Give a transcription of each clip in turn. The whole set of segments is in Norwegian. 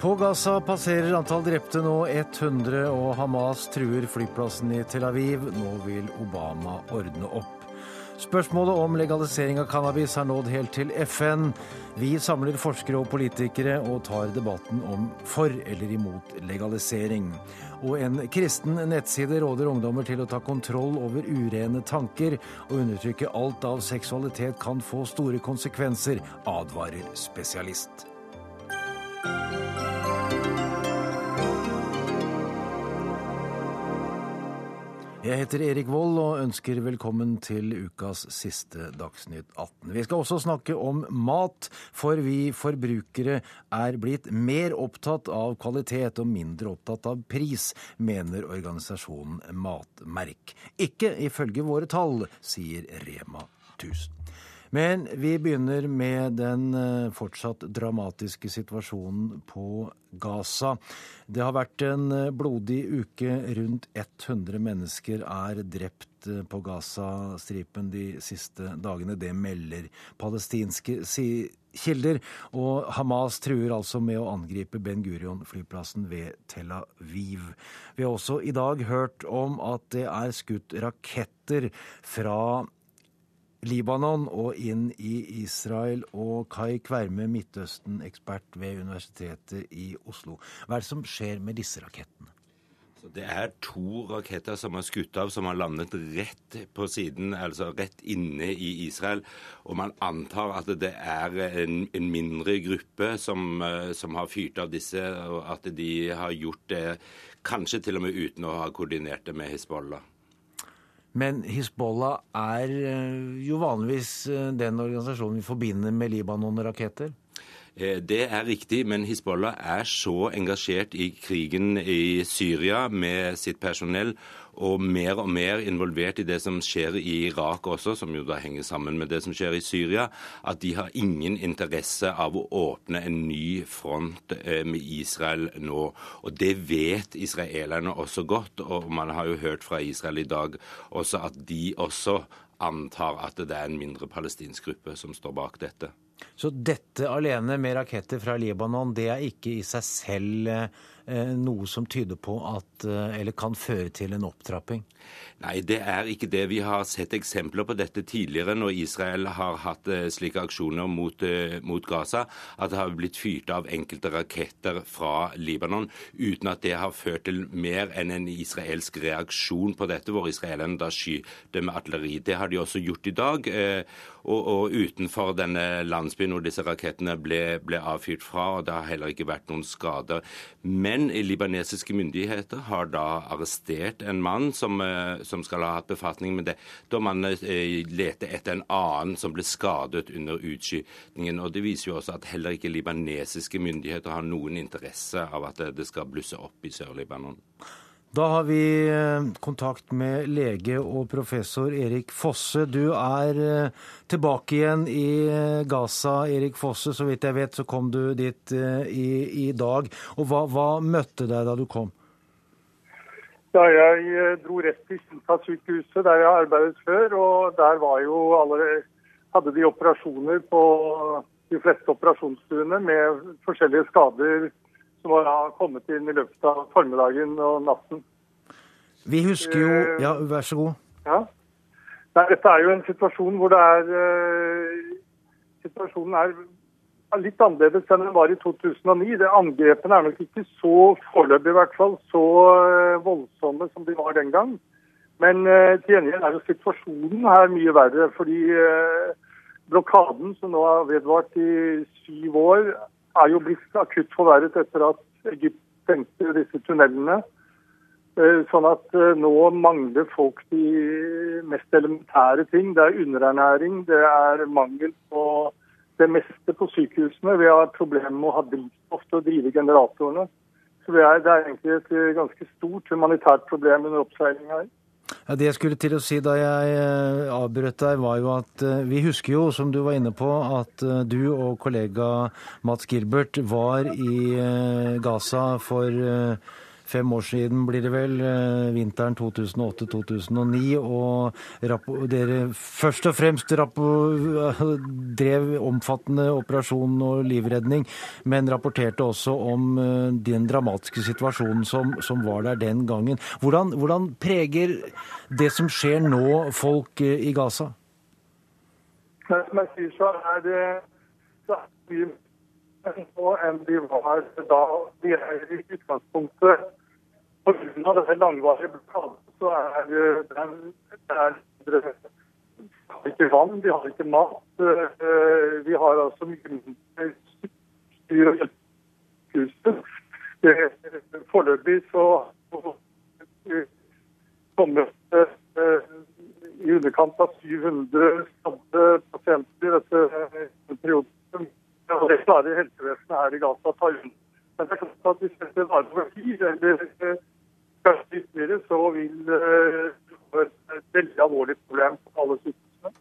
På Gaza passerer antall drepte nå 100, og Hamas truer flyplassen i Tel Aviv. Nå vil Obama ordne opp. Spørsmålet om legalisering av cannabis har nådd helt til FN. Vi samler forskere og politikere og tar debatten om for eller imot legalisering. Og en kristen nettside råder ungdommer til å ta kontroll over urene tanker. Å undertrykke alt av seksualitet kan få store konsekvenser, advarer spesialist. Jeg heter Erik Vold og ønsker velkommen til ukas siste Dagsnytt 18. Vi skal også snakke om mat, for vi forbrukere er blitt mer opptatt av kvalitet og mindre opptatt av pris, mener organisasjonen Matmerk. Ikke ifølge våre tall, sier Rema 1000. Men vi begynner med den eh, fortsatt dramatiske situasjonen på Gaza. Det har vært en eh, blodig uke. Rundt 100 mennesker er drept eh, på Gaza-stripen de siste dagene. Det melder palestinske kilder. Og Hamas truer altså med å angripe Ben Gurion-flyplassen ved Tel Aviv. Vi har også i dag hørt om at det er skutt raketter fra Libanon og inn i Israel. Og Kai Kverme, Midtøsten-ekspert ved Universitetet i Oslo. Hva er det som skjer med disse rakettene? Det er to raketter som er skutt av, som har landet rett på siden, altså rett inne i Israel. Og man antar at det er en, en mindre gruppe som, eh, som, har fyrt av disse, og at de har gjort det kanskje til og med uten å ha koordinert det med Hizbollah. Men Hizbollah er eh, jo vanligvis eh, den organisasjonen vi forbinder med Libanon og raketter? Eh, det er riktig, men Hizbollah er så engasjert i krigen i Syria med sitt personell og mer og mer involvert i det som skjer i Irak også, som jo da henger sammen med det som skjer i Syria, at de har ingen interesse av å åpne en ny front eh, med Israel nå. Og det vet israelerne også godt, og man har jo hørt fra Israel i dag også at de også antar at det er en mindre palestinsk gruppe som står bak dette. Så dette alene med raketter fra Libanon, det er ikke i seg selv Eh, noe som tyder på at eh, Eller kan føre til en opptrapping? Nei, det er ikke det. Vi har sett eksempler på dette tidligere når Israel har hatt eh, slike aksjoner mot, mot Gaza, at det har blitt fyrt av enkelte raketter fra Libanon uten at det har ført til mer enn en israelsk reaksjon på dette, hvor israelerne da skyter med artilleri. Det har de også gjort i dag. Og, og utenfor denne landsbyen hvor disse rakettene ble, ble avfyrt fra, og det har heller ikke vært noen skader. Men men libanesiske myndigheter har da arrestert en mann som, eh, som skal ha hatt befatning med det, da man eh, leter etter en annen som ble skadet under utskytingen. Og Det viser jo også at heller ikke libanesiske myndigheter har noen interesse av at det skal blusse opp i Sør-Libanon. Da har vi eh, kontakt med lege og professor Erik Fosse. Du er eh, tilbake igjen i eh, Gaza, Erik Fosse. Så vidt jeg vet, så kom du dit i, i dag. Og hva, hva, møtte deg da du kom? Ja, jeg dro rett til Sinta-sykehuset, der jeg arbeidet før. Og der var jo alle Hadde de operasjoner på de fleste operasjonsstuene med forskjellige skader som har kommet inn i løpet av formiddagen og natten. Vi husker jo eh, Ja, vær så god. Ja. Nei, dette er jo en situasjon hvor det er uh, Situasjonen er litt annerledes enn den var i 2009. Det Angrepene er nok ikke så foreløpig i hvert fall, så uh, voldsomme som de var den gang. Men uh, til gjengjeld er jo situasjonen her mye verre. Fordi blokaden som nå har vedvart i syv år, er jo blitt akutt forverret etter at Egypt stengte disse tunnelene. Eh, sånn at eh, nå mangler folk de mest elementære ting. Det er underernæring, det er mangel på det meste på sykehusene. Vi har problemer med å ha drivstoff til å drive generatorene. Så det er, det er egentlig et ganske stort humanitært problem under oppseiling her. Ja, Det jeg skulle til å si da jeg eh, avbrøt deg, var jo at eh, vi husker jo, som du var inne på, at eh, du og kollega Mats Gilbert var i Gaza for fem år siden, blir det vel, eh, vinteren 2008-2009. Og dere først og fremst drev omfattende operasjon og livredning, men rapporterte også om eh, den dramatiske situasjonen som, som var der den gangen. Hvordan, hvordan preger det som skjer nå, folk eh, i Gaza? Som jeg sier, så er det, mye nå enn de var da. De er i utgangspunktet Pga. denne langvarige blokaden så er det vi har ikke vann, vi har ikke mat. Eh, vi har altså mye styr og hjelpehuset. Foreløpig så kommer eh, i underkant av 700 skadde pasienter i dette perioden. Og det klarer helsevesenet her i Gaza å ta unna. Men det er klart at hvis dette varer over tid, eller eh, kanskje ytterligere, så vil det være et veldig alvorlig problem for alle sykehusene.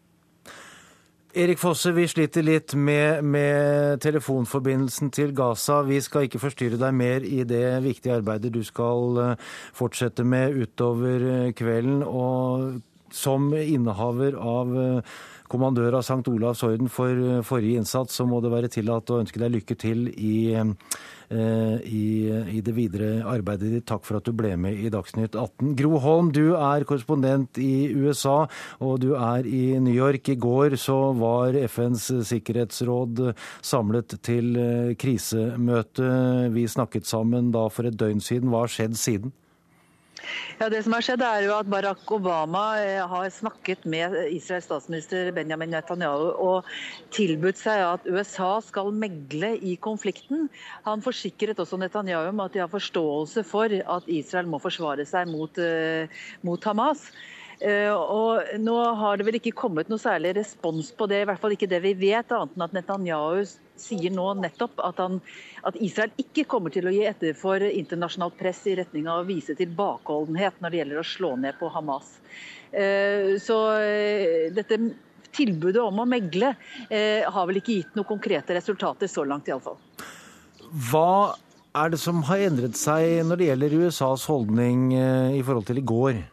Erik Fosse, vi sliter litt med, med, telefonforbindelsen til Gaza. Vi skal ikke forstyrre deg mer i det viktige arbeidet du skal eh, fortsette med utover eh, kvelden. Og som innehaver av kommandør av St. Olavs orden for eh, forrige innsats, så må det være tillatt å ønske deg lykke til i, eh, i, i, det videre arbeidet ditt. Takk for at du ble med i Dagsnytt 18. Gro Holm, du er korrespondent i USA, og du er i New York. I går så var FNs sikkerhetsråd samlet til eh, krisemøte. Vi snakket sammen da for et døgn siden. Hva har skjedd siden? Ja, Det som har skjedd er jo at Barack Obama eh, har snakket med Israels statsminister Benjamin Netanyahu og tilbudt seg at USA skal megle i konflikten. Han forsikret også Netanyahu om at de har forståelse for at Israel må forsvare seg mot, uh, mot Hamas. Uh, og Nå har det vel ikke kommet noe særlig respons på det, i hvert fall ikke det vi vet, annet enn at Netanyahu sier nå nettopp at, han, at, Israel ikke kommer til å gi etter for internasjonalt press i retning av å vise tilbakeholdenhet når det gjelder å slå ned på Hamas. Uh, så uh, dette tilbudet om å megle har vel ikke gitt noen konkrete resultater så langt, iallfall. Hva er det som har endret seg når det gjelder USAs holdning i forhold til i går?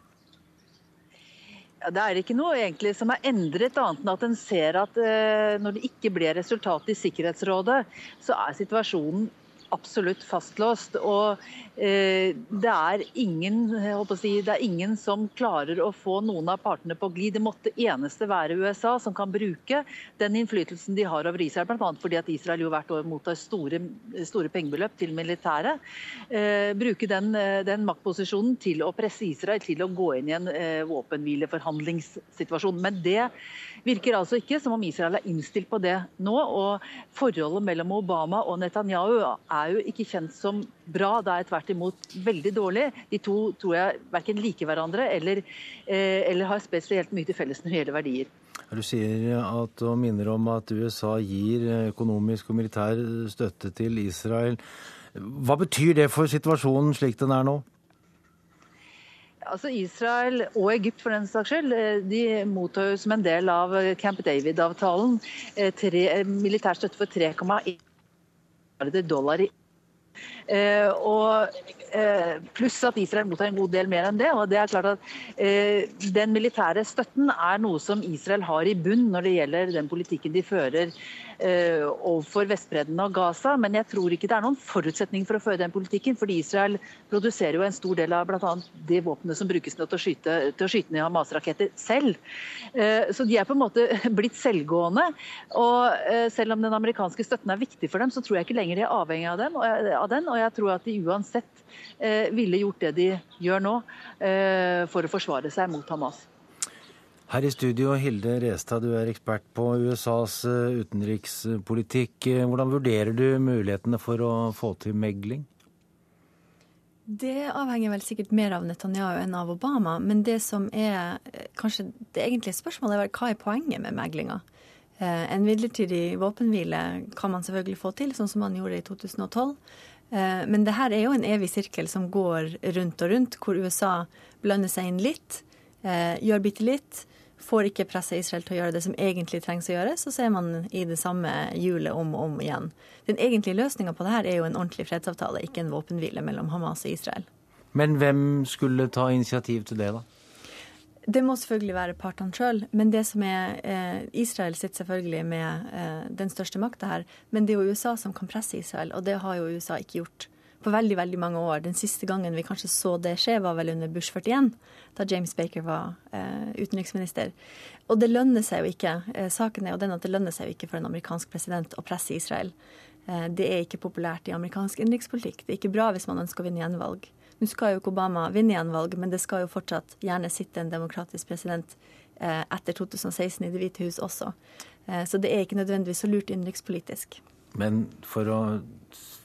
Ja, det er ikke noe egentlig som er endret, annet enn at en ser at eh, når det ikke ble resultat i Sikkerhetsrådet, så er situasjonen absolutt fastlåst. Og eh, det, er ingen, si, det er ingen som klarer å få noen av partene på glid. Det måtte eneste være USA som kan bruke den innflytelsen de har over Israel, bl.a. fordi at Israel jo hvert år mottar store, store pengebeløp til militæret. Eh, bruke den, den, maktposisjonen til å presse Israel til å gå inn i en eh, våpenhvileforhandlingssituasjon. Men det virker altså ikke som om Israel er innstilt på det nå. og Forholdet mellom Obama og Netanyahu er jo ikke kjent som bra, det er tvert imot veldig dårlig. De to tror jeg verken liker hverandre eller, eh, eller har spesielt mye til felles når det gjelder verdier. Du sier at, og minner om at USA gir økonomisk og militær støtte til Israel. Hva betyr det for situasjonen slik den er nå? Altså Israel og Egypt for den saks skyld, eh, de mottar som en del av Camp David-avtalen eh, militær støtte for 3,1 milliarder dollar i Eh, og eh, Pluss at Israel mottar en god del mer enn det. og det er klart at eh, Den militære støtten er noe som Israel har i bunn når det gjelder den politikken de fører overfor Vestbredden og Gaza. Men jeg tror ikke det er noen forutsetning for å føre den politikken. fordi Israel produserer jo en stor del av bl.a. de våpenet som brukes til å skyte, til å skyte ned Hamas-raketter selv. Så de er på en måte blitt selvgående. Og selv om den amerikanske støtten er viktig for dem, så tror jeg ikke lenger de er avhengig av den. og jeg tror at de uansett eh, ville gjort det de gjør nå, eh, for å forsvare seg mot Hamas. Her i studio, Hilde Restad, du er ekspert på USAs eh, utenrikspolitikk. Hvordan vurderer du mulighetene for å få til megling? Det avhenger vel sikkert mer av Netanyahu enn av Obama. Men det som er kanskje det egentlige spørsmålet, er hva er poenget med meglinga? En midlertidig våpenhvile kan man selvfølgelig få til, sånn som man gjorde i 2012. Eh, men det her er jo en evig sirkel som går rundt og rundt, hvor USA blander seg inn litt, eh, gjør bitte litt, får ikke presse Israel til å gjøre det som egentlig trengs å gjøre, så ser man i det samme hjulet om og om igjen. Den egentlige løsninga på det her er jo en ordentlig fredsavtale, ikke en våpenhvile mellom Hamas og Israel. Men hvem skulle ta initiativ til det, da? Det må selvfølgelig være partene sjøl. Men det som er eh, Israel sitter selvfølgelig med eh, den største makta her. Men det er jo USA som kan presse Israel, og det har jo USA ikke gjort på veldig veldig mange år. Den siste gangen vi kanskje så det skje, var vel under Bush 41, da James Baker var eh, utenriksminister. Og det lønner seg jo ikke. Eh, saken er jo den at det lønner seg jo ikke for en amerikansk president å presse Israel. Eh, det er ikke populært i amerikansk innenrikspolitikk. Det er ikke bra hvis man ønsker å vinne gjenvalg. Nå skal jo ikke Obama vinne gjenvalg, men det skal jo fortsatt gjerne sitte en demokratisk president eh, etter 2016 i Det hvite hus også. Eh, så det er ikke nødvendigvis så lurt innenrikspolitisk. Men for å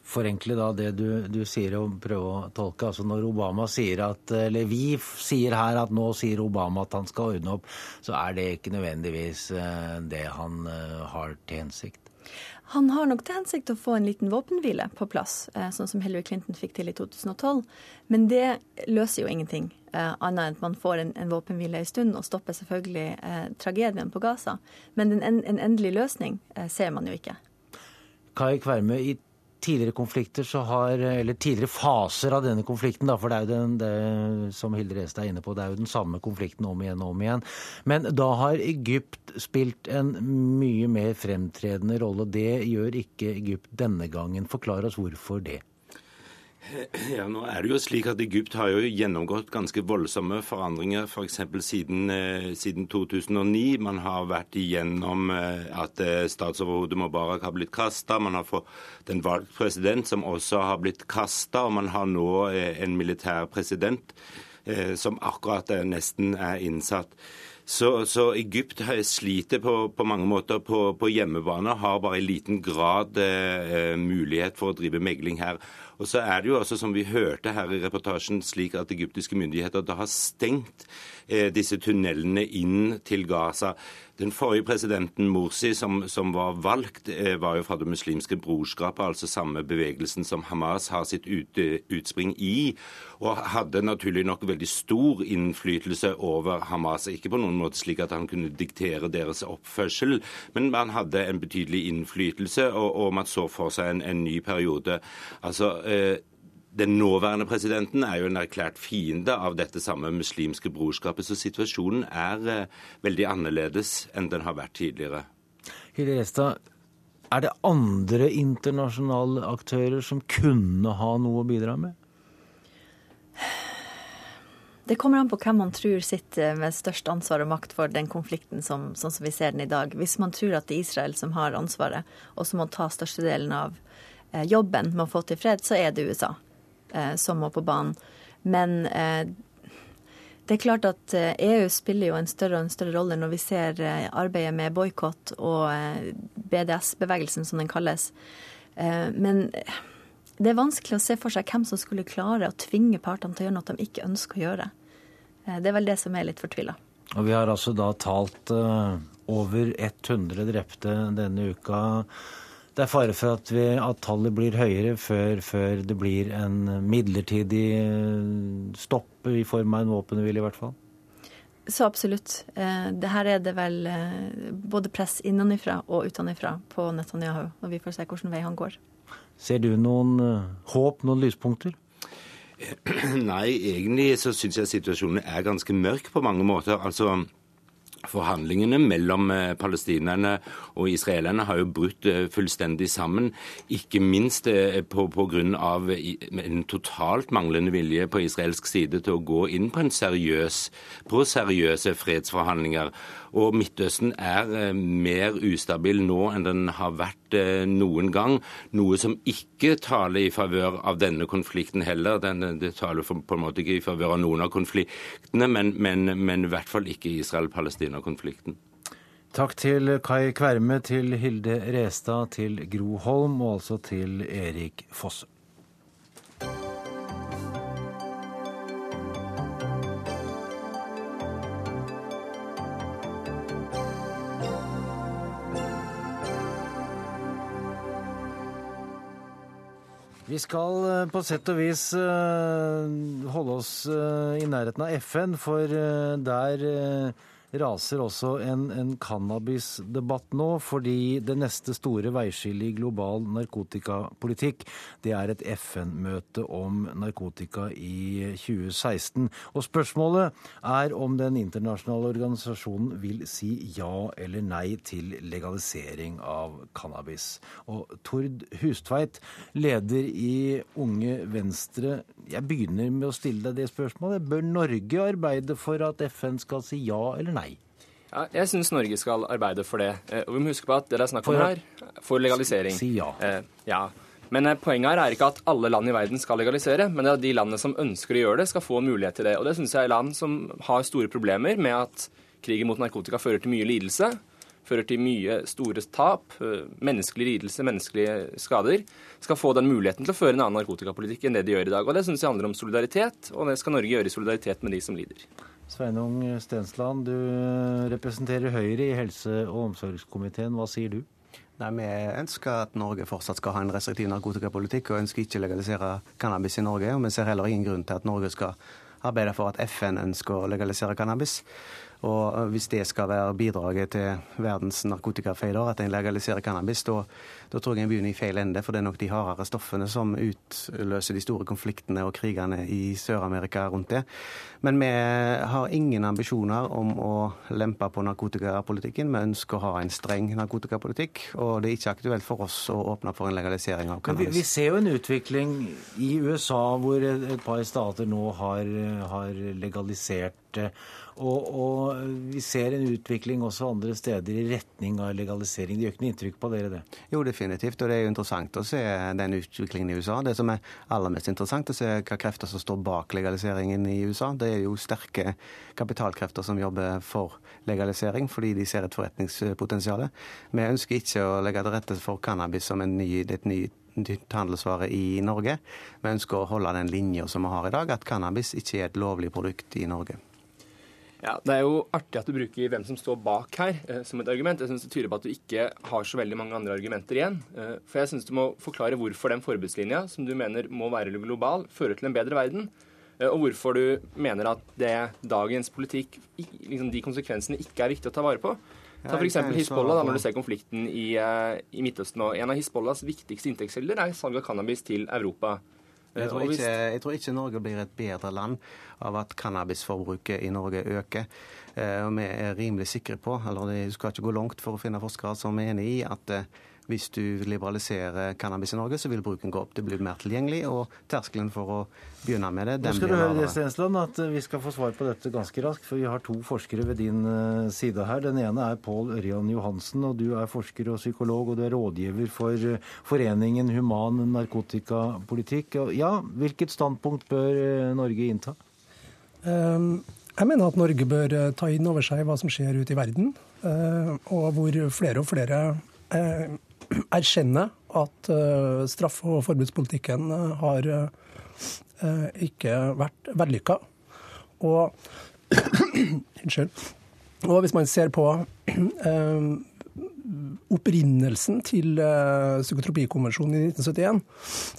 forenkle da det du, du, sier og prøve å tolke. altså Når Obama sier at, eller vi sier her at nå sier Obama at han skal ordne opp, så er det ikke nødvendigvis eh, det han har til hensikt? Han har nok til hensikt å få en liten våpenhvile på plass, eh, sånn som Hillary Clinton fikk til i 2012. Men det løser jo ingenting, eh, annet enn at man får en, en våpenhvile en stund, og stopper selvfølgelig eh, tragedien på Gaza. Men en, en endelig løsning eh, ser man jo ikke. Kai Kverme, i tidligere konflikter så har, eller tidligere faser av denne konflikten, da, for det er jo den, det, som Hilde Restad er inne på, det er jo den samme konflikten om igjen og om igjen. Men da har Egypt spilt en mye mer fremtredende rolle. Det gjør ikke Egypt denne gangen. Forklar oss hvorfor det. Ja, nå er det jo slik at Egypt har jo gjennomgått ganske voldsomme forandringer, f.eks. For siden, eh, siden 2009. Man har vært igjennom eh, at eh, statsoverhodet Mubarak har blitt kasta. Man har fått en valgt president som også har blitt kasta, og man har nå en militær president som akkurat nesten er innsatt. Så, så, Egypt sliter på, på mange måter på, på, hjemmebane, har bare i liten grad eh, mulighet for å drive megling her. Og så er det jo også, som vi hørte her i reportasjen, slik at egyptiske myndigheter da har stengt disse tunnelene inn til Gaza. Den forrige presidenten Morsi, som, som var valgt, eh, var jo fra Det muslimske brorskapet, altså samme bevegelsen som Hamas har sitt ut, utspring i, og hadde naturlig nok veldig stor innflytelse over Hamas. Ikke på noen måte slik at han kunne diktere deres oppførsel, men man hadde en betydelig innflytelse, og, og man så for seg en, en ny periode. Altså, Eh, den nåværende presidenten er jo en erklært fiende av dette samme muslimske brorskapet, så situasjonen er eh, veldig annerledes enn den har vært tidligere. Hilde Restad, er det andre internasjonale aktører som kunne ha noe å bidra med? Det kommer an på hvem man tror sitter med størst ansvar og makt for den konflikten som, sånn som vi ser den i dag. Hvis man tror at det er Israel som har ansvaret, og som må ta størstedelen av Eh, jobben med å få til fred, så er det USA som må på banen. Men eh, det er klart at EU e spiller jo en større og en større rolle når vi ser arbeidet med boikott og BDS-bevegelsen, som den kalles. Men det er vanskelig å se for seg hvem som skulle klare å tvinge partene til å gjøre noe de ikke ønsker å gjøre. Det er vel det som er litt fortvila. Og vi har altså da talt over 100 drepte denne uka det er fare for at, vi, at tallet blir høyere før, før, det blir en midlertidig eh, stopp i form av en våpenhvile, i hvert fall? Så absolutt. Eh, det her er det vel eh, både press innenfra og utenfra på Netanyahu, og vi får se hvilken vei han går. Ser du noen håp, noen lyspunkter? Nei, egentlig så syns jeg situasjonen er ganske mørk på mange måter. Altså, Forhandlingene mellom eh, palestinerne og israelerne har jo brutt eh, fullstendig sammen. Ikke minst eh, på, av en totalt manglende vilje på israelsk side til å gå inn på, seriøs, på seriøse fredsforhandlinger. Og Midtøsten er eh, mer ustabil nå enn den har vært eh, noen gang. Noe som ikke taler i favør av denne konflikten heller. Den, det taler på en måte ikke i favør av noen av konfliktene, men, men, men i hvert fall ikke Israel-Palestina-konflikten. Takk til Kai Kverme, til Hilde Restad, til Gro Holm og altså til Erik Fosse. Vi skal eh, på sett og vis eh, holde oss eh, i nærheten av FN, for der raser også en, en cannabisdebatt nå, fordi det neste store veiskillet i global narkotikapolitikk, det er et FN-møte om narkotika i 2016. Og spørsmålet er om den internasjonale organisasjonen vil si ja eller nei til legalisering av cannabis. Og Tord Hustveit, leder i Unge Venstre, jeg begynner med å stille deg det spørsmålet. Bør Norge arbeide for at FN skal si ja eller nei? Ja, jeg syns Norge skal arbeide for det. Eh, og vi må huske på at det det er snakk om her, for legalisering. Si ja. Eh, ja. Men eh, poenget her er ikke at alle land i verden skal legalisere, men det er at de landene som ønsker å gjøre det, skal få mulighet til det. Og det syns jeg er land som har store problemer med at krigen mot narkotika fører til mye lidelse, fører til mye store tap, eh, menneskelig lidelse, menneskelige skader, skal få den muligheten til å føre en annen narkotikapolitikk enn det de gjør i dag. Og det syns jeg handler om solidaritet, og det skal Norge gjøre i solidaritet med de som lider. Sveinung Stensland, du representerer Høyre i helse- og omsorgskomiteen. Hva sier du? Nei, Vi ønsker at Norge fortsatt skal ha en restriktiv narkotikapolitikk, og ønsker ikke å legalisere cannabis i Norge. og Vi ser heller ingen grunn til at Norge skal arbeide for at FN ønsker å legalisere cannabis. Og Hvis det skal være bidraget til verdens narkotikafeider, at en legaliserer cannabis, da, da tror jeg en begynner i feil ende. For det er nok de hardere stoffene som utløser de store konfliktene og krigene i Sør-Amerika rundt det. Men vi har ingen ambisjoner om å lempe på narkotikapolitikken. Vi ønsker å ha en streng narkotikapolitikk, og det er ikke aktuelt for oss å åpne for en legalisering av Vi, cannabis. vi ser jo en utvikling i USA hvor et, par stater nå har, har legalisert det. Og, og vi ser en utvikling også andre steder i retning av legalisering. Det gjør ikke noe inntrykk på dere, det? Jo, definitivt. Og det er jo interessant å se den utviklingen i USA. Det som er aller mest interessant, å se hva krefter som står bak legaliseringen i USA. Det er jo sterke kapitalkrefter som jobber for legalisering, fordi de ser et forretningspotensial. Vi ønsker ikke å legge til rette for cannabis som en ny, et nytt handelsvare i Norge. Vi ønsker å holde den linja som vi har i dag, at cannabis ikke er et lovlig produkt i Norge. Ja, Det er jo artig at du bruker hvem som står bak her eh, som et argument. Jeg synes Det tyder på at du ikke har så veldig mange andre argumenter igjen. Eh, for jeg synes du må forklare hvorfor den forbudslinja, som du mener må være global, fører til en bedre verden. Eh, og hvorfor du mener at det dagens politikk, liksom de konsekvensene, ikke er viktig å ta vare på. Ta f.eks. Hizbollah, da, på- når du ser konflikten i, eh, i Midtøsten. nå. En av Hizbollahs viktigste inntektskilder er salg av cannabis til Europa. Eh, Jeg tror, ikke, jeg tror ikke Norge blir et bedre land av at cannabisforbruket i Norge øker. Eh, Og vi er rimelig sikre på, eller det skal ikke gå langt for å finne forskere som er enig i, at eh, hvis du liberaliserer cannabis i Norge, så vil bruken gå opp. Det blir mer tilgjengelig, og terskelen for å begynne med det, Nå skal blir du høre det. Stensland, at eh, vi skal få svar på dette ganske raskt. For vi har to forskere ved din eh, side her. Den ene er Pål Ørjan Johansen, og du er forsker og psykolog, og du er rådgiver for eh, Foreningen human narkotikapolitikk. Ja, hvilket standpunkt bør Norge innta? Um Jeg mener at Norge bør ta inn over seg hva som skjer ute i verden, eh, og hvor flere og flere erkjenner at eh, straff- og forbudspolitikken eh, har eh, ikke vært vellykka. Og Unnskyld. Og hvis man ser på eh, opprinnelsen til eh, psykotropikonvensjonen i 1971,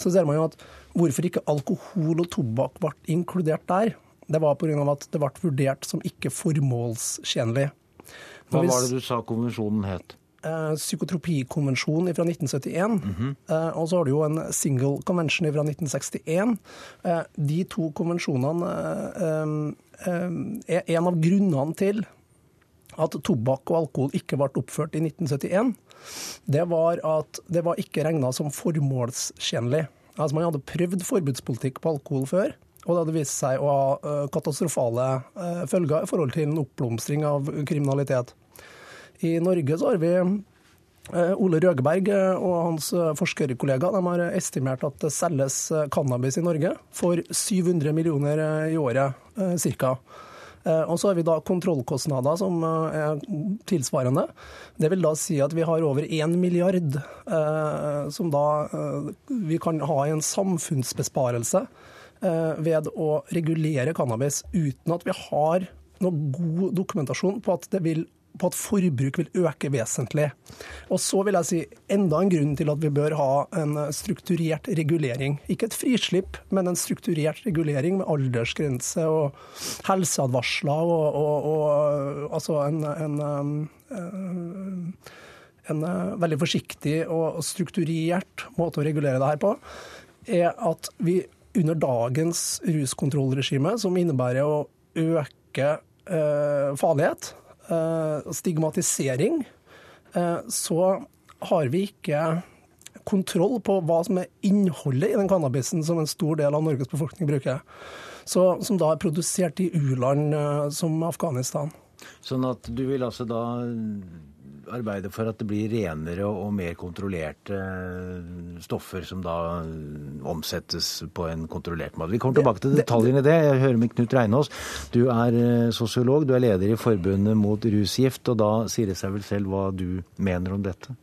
så ser man jo at hvorfor ikke alkohol og tobakk ble inkludert der, det var pga. at det ble vurdert som ikke formålstjenlig. Hva var det du sa konvensjonen het? Eh, psykotropikonvensjon fra 1971, eh, og så har du jo en single convention fra 1961. Eh, de to konvensjonene eh, er en av grunnene til at tobakk og alkohol ikke ble oppført i 1971. Det var at det var ikke regna som formålstjenlig. Altså Man hadde prøvd forbudspolitikk på alkohol før, og det hadde vist seg å ha katastrofale følger i forhold til en oppblomstring av kriminalitet. I Norge så har vi eh, Ole Røgeberg eh, og hans eh, forskerkollega de har estimert at det selges cannabis i Norge for 700 millioner i året, ca. Og så har vi da kontrollkostnader som er tilsvarende. Det vil da si at vi har over 1 milliard som da vi kan ha i en samfunnsbesparelse ved å regulere cannabis uten at vi har noe god dokumentasjon på at det vil på at forbruk vil øke vesentlig. Og så vil jeg si enda en grunn til at vi bør ha en strukturert regulering. Ikke et frislipp, men en strukturert regulering med aldersgrense og helseadvarsler og, og, og altså en, en, en, en veldig forsiktig og strukturert måte å regulere det her på, er at vi under dagens ruskontrollregime, som innebærer å øke eh, farlighet, eh, stigmatisering, eh, så har vi ikke kontroll på hva som er innholdet i den cannabisen som en stor del av Norges befolkning bruker. Så, som da er produsert i u-land eh, som Afghanistan. Sånn at du vil altså da arbeide for at det blir renere og mer kontrollerte stoffer som da omsettes på en kontrollert måte. Vi kommer tilbake til detaljene i det. Jeg hører med Knut Reinås. Du er eh, sosiolog, du er leder i Forbundet mot rusgift, og da sier det seg vel selv hva du mener om dette?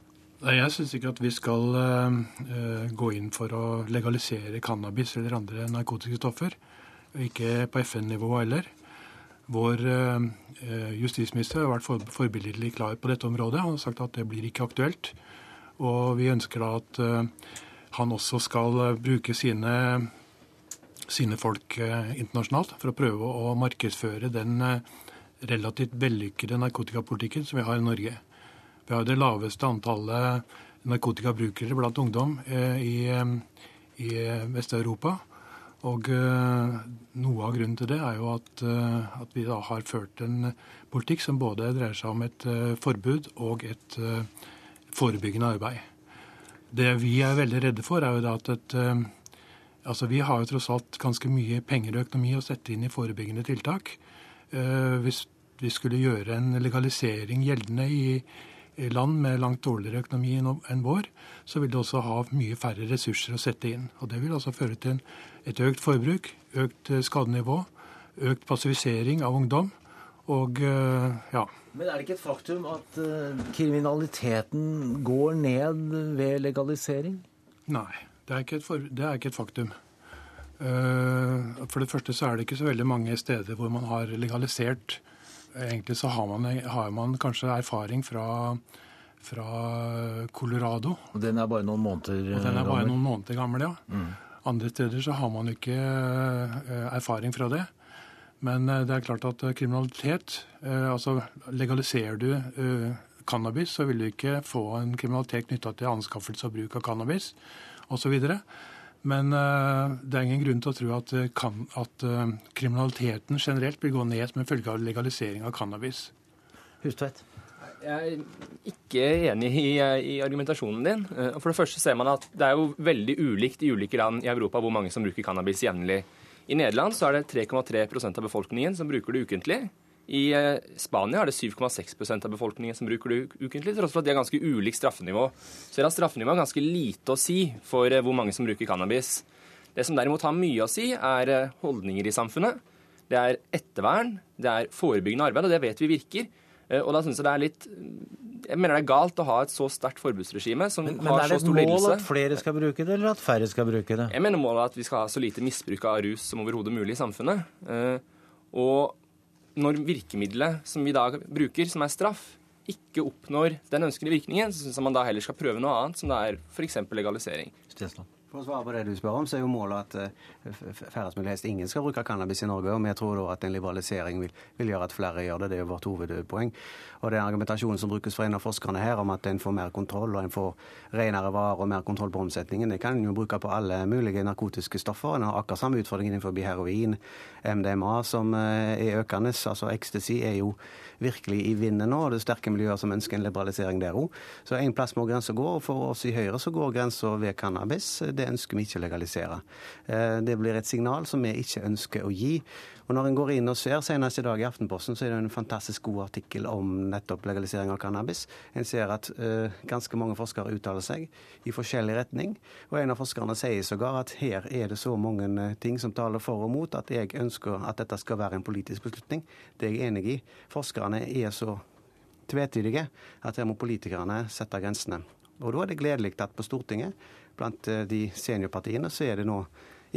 Nei, Jeg syns ikke at vi skal gå inn for å legalisere cannabis eller andre narkotiske stoffer. Ikke på FN-nivå heller. Vår uh, justisminister har vært forbilledlig klar på dette området. Han har sagt at det blir ikke aktuelt. Og vi ønsker da at uh, han også skal bruke sine, sine folk internasjonalt for å prøve å markedsføre den relativt vellykkede narkotikapolitikken som vi har i Norge. Vi har det laveste antallet narkotikabrukere blant ungdom eh, i, eh, i Vest-Europa. Og eh, noe av grunnen til det er jo at, at, vi da har ført en politikk som både dreier seg om et forbud og et forebyggende arbeid. Det vi er veldig redde for, er jo da at et, altså vi har jo tross alt ganske mye penger og økonomi å sette inn i forebyggende tiltak. Hvis vi skulle gjøre en legalisering gjeldende i land med langt dårligere økonomi enn vår, så vil det også ha mye færre ressurser å sette inn. Og Det vil altså føre til et økt forbruk, økt eh, skadenivå, økt passivisering av ungdom. Og eh, ja. Men er det ikke et faktum at eh, kriminaliteten går ned ved legalisering? Nei, det er ikke et, for, det er ikke et faktum. For det første så er det ikke så veldig mange steder hvor man har legalisert Egentlig så har man, har man kanskje erfaring fra, fra, Colorado. Og den er bare noen måneder gammel? Den er bare noen måneder gammel, ja. Mm. Andre steder så har man ikke eh, erfaring fra det. Men eh, det er klart at eh, kriminalitet Altså legaliserer du cannabis, så vil du ikke få en kriminalitet knytta til anskaffelse og bruk av cannabis osv. Men det er ingen grunn til å tro at, kan, at kriminaliteten generelt vil gå ned som en følge av legalisering av cannabis. Hustvedt? Jeg er ikke enig i, i, argumentasjonen din. For det første ser man at det er jo veldig ulikt i ulike land i Europa hvor mange som bruker cannabis jevnlig. I Nederland så er det 3,3% av befolkningen som bruker det ukentlig. I eh, Spania er det 7,6% av befolkningen som bruker det ukentlig, tross for at de har ganske ulikt straffenivå. Så at straffenivået har ganske lite å si for eh, hvor mange som bruker cannabis. Det som derimot har mye å si, er eh, holdninger i samfunnet. Det er ettervern, det er forebyggende arbeid, og det vet vi virker. Og da syns jeg det er litt Jeg mener det er galt å ha et så sterkt forbudsregime som men, har så stor lidelse. Men er det et mål at flere skal bruke det, eller at færre skal bruke det? Jeg mener målet er at vi skal ha så lite misbruk av rus som overhodet mulig i samfunnet. Og når virkemidlet som vi da bruker, som er straff, ikke oppnår den ønskede virkningen, så syns jeg man da heller skal prøve noe annet, som det er f.eks. legalisering. Stensland. For å svare på det du spør om, så er jo målet at uh, færrest mulig helst ingen skal bruke cannabis i Norge. Og vi tror da at en liberalisering vil, vil, gjøre at flere gjør det. Det er jo vårt hovedpoeng. Og den argumentasjonen som brukes fra en av forskerne her om at en får mer kontroll og en får renere varer og mer kontroll på omsetningen, det kan en jo bruke på alle mulige narkotiske stoffer. En har akkurat samme utfordring innenfor heroin, MDMA som uh, er økende. Altså ecstasy er jo virkelig i vinden nå, og det er sterke miljøer som ønsker en liberalisering der òg. Så en plass må grensa gå, og for oss i Høyre så går grensa ved cannabis. Det ønsker vi ikke å legalisere. Eh, det blir et signal som vi ikke ønsker å gi. Og Når en går inn og ser, senest i dag i Aftenposten, så er det en fantastisk god artikkel om nettopp legalisering av cannabis. En ser at uh, ganske mange forskere uttaler seg i forskjellig retning. Og en av forskerne sier sågar at her er det så mange eh, ting som taler for og mot, at jeg ønsker at dette skal være en politisk beslutning. Det er jeg enig i. Forskerne er så tvetydige at her må politikerne sette grensene. Og da er det gledelig at på Stortinget, blant eh, de seniorpartiene, så er det nå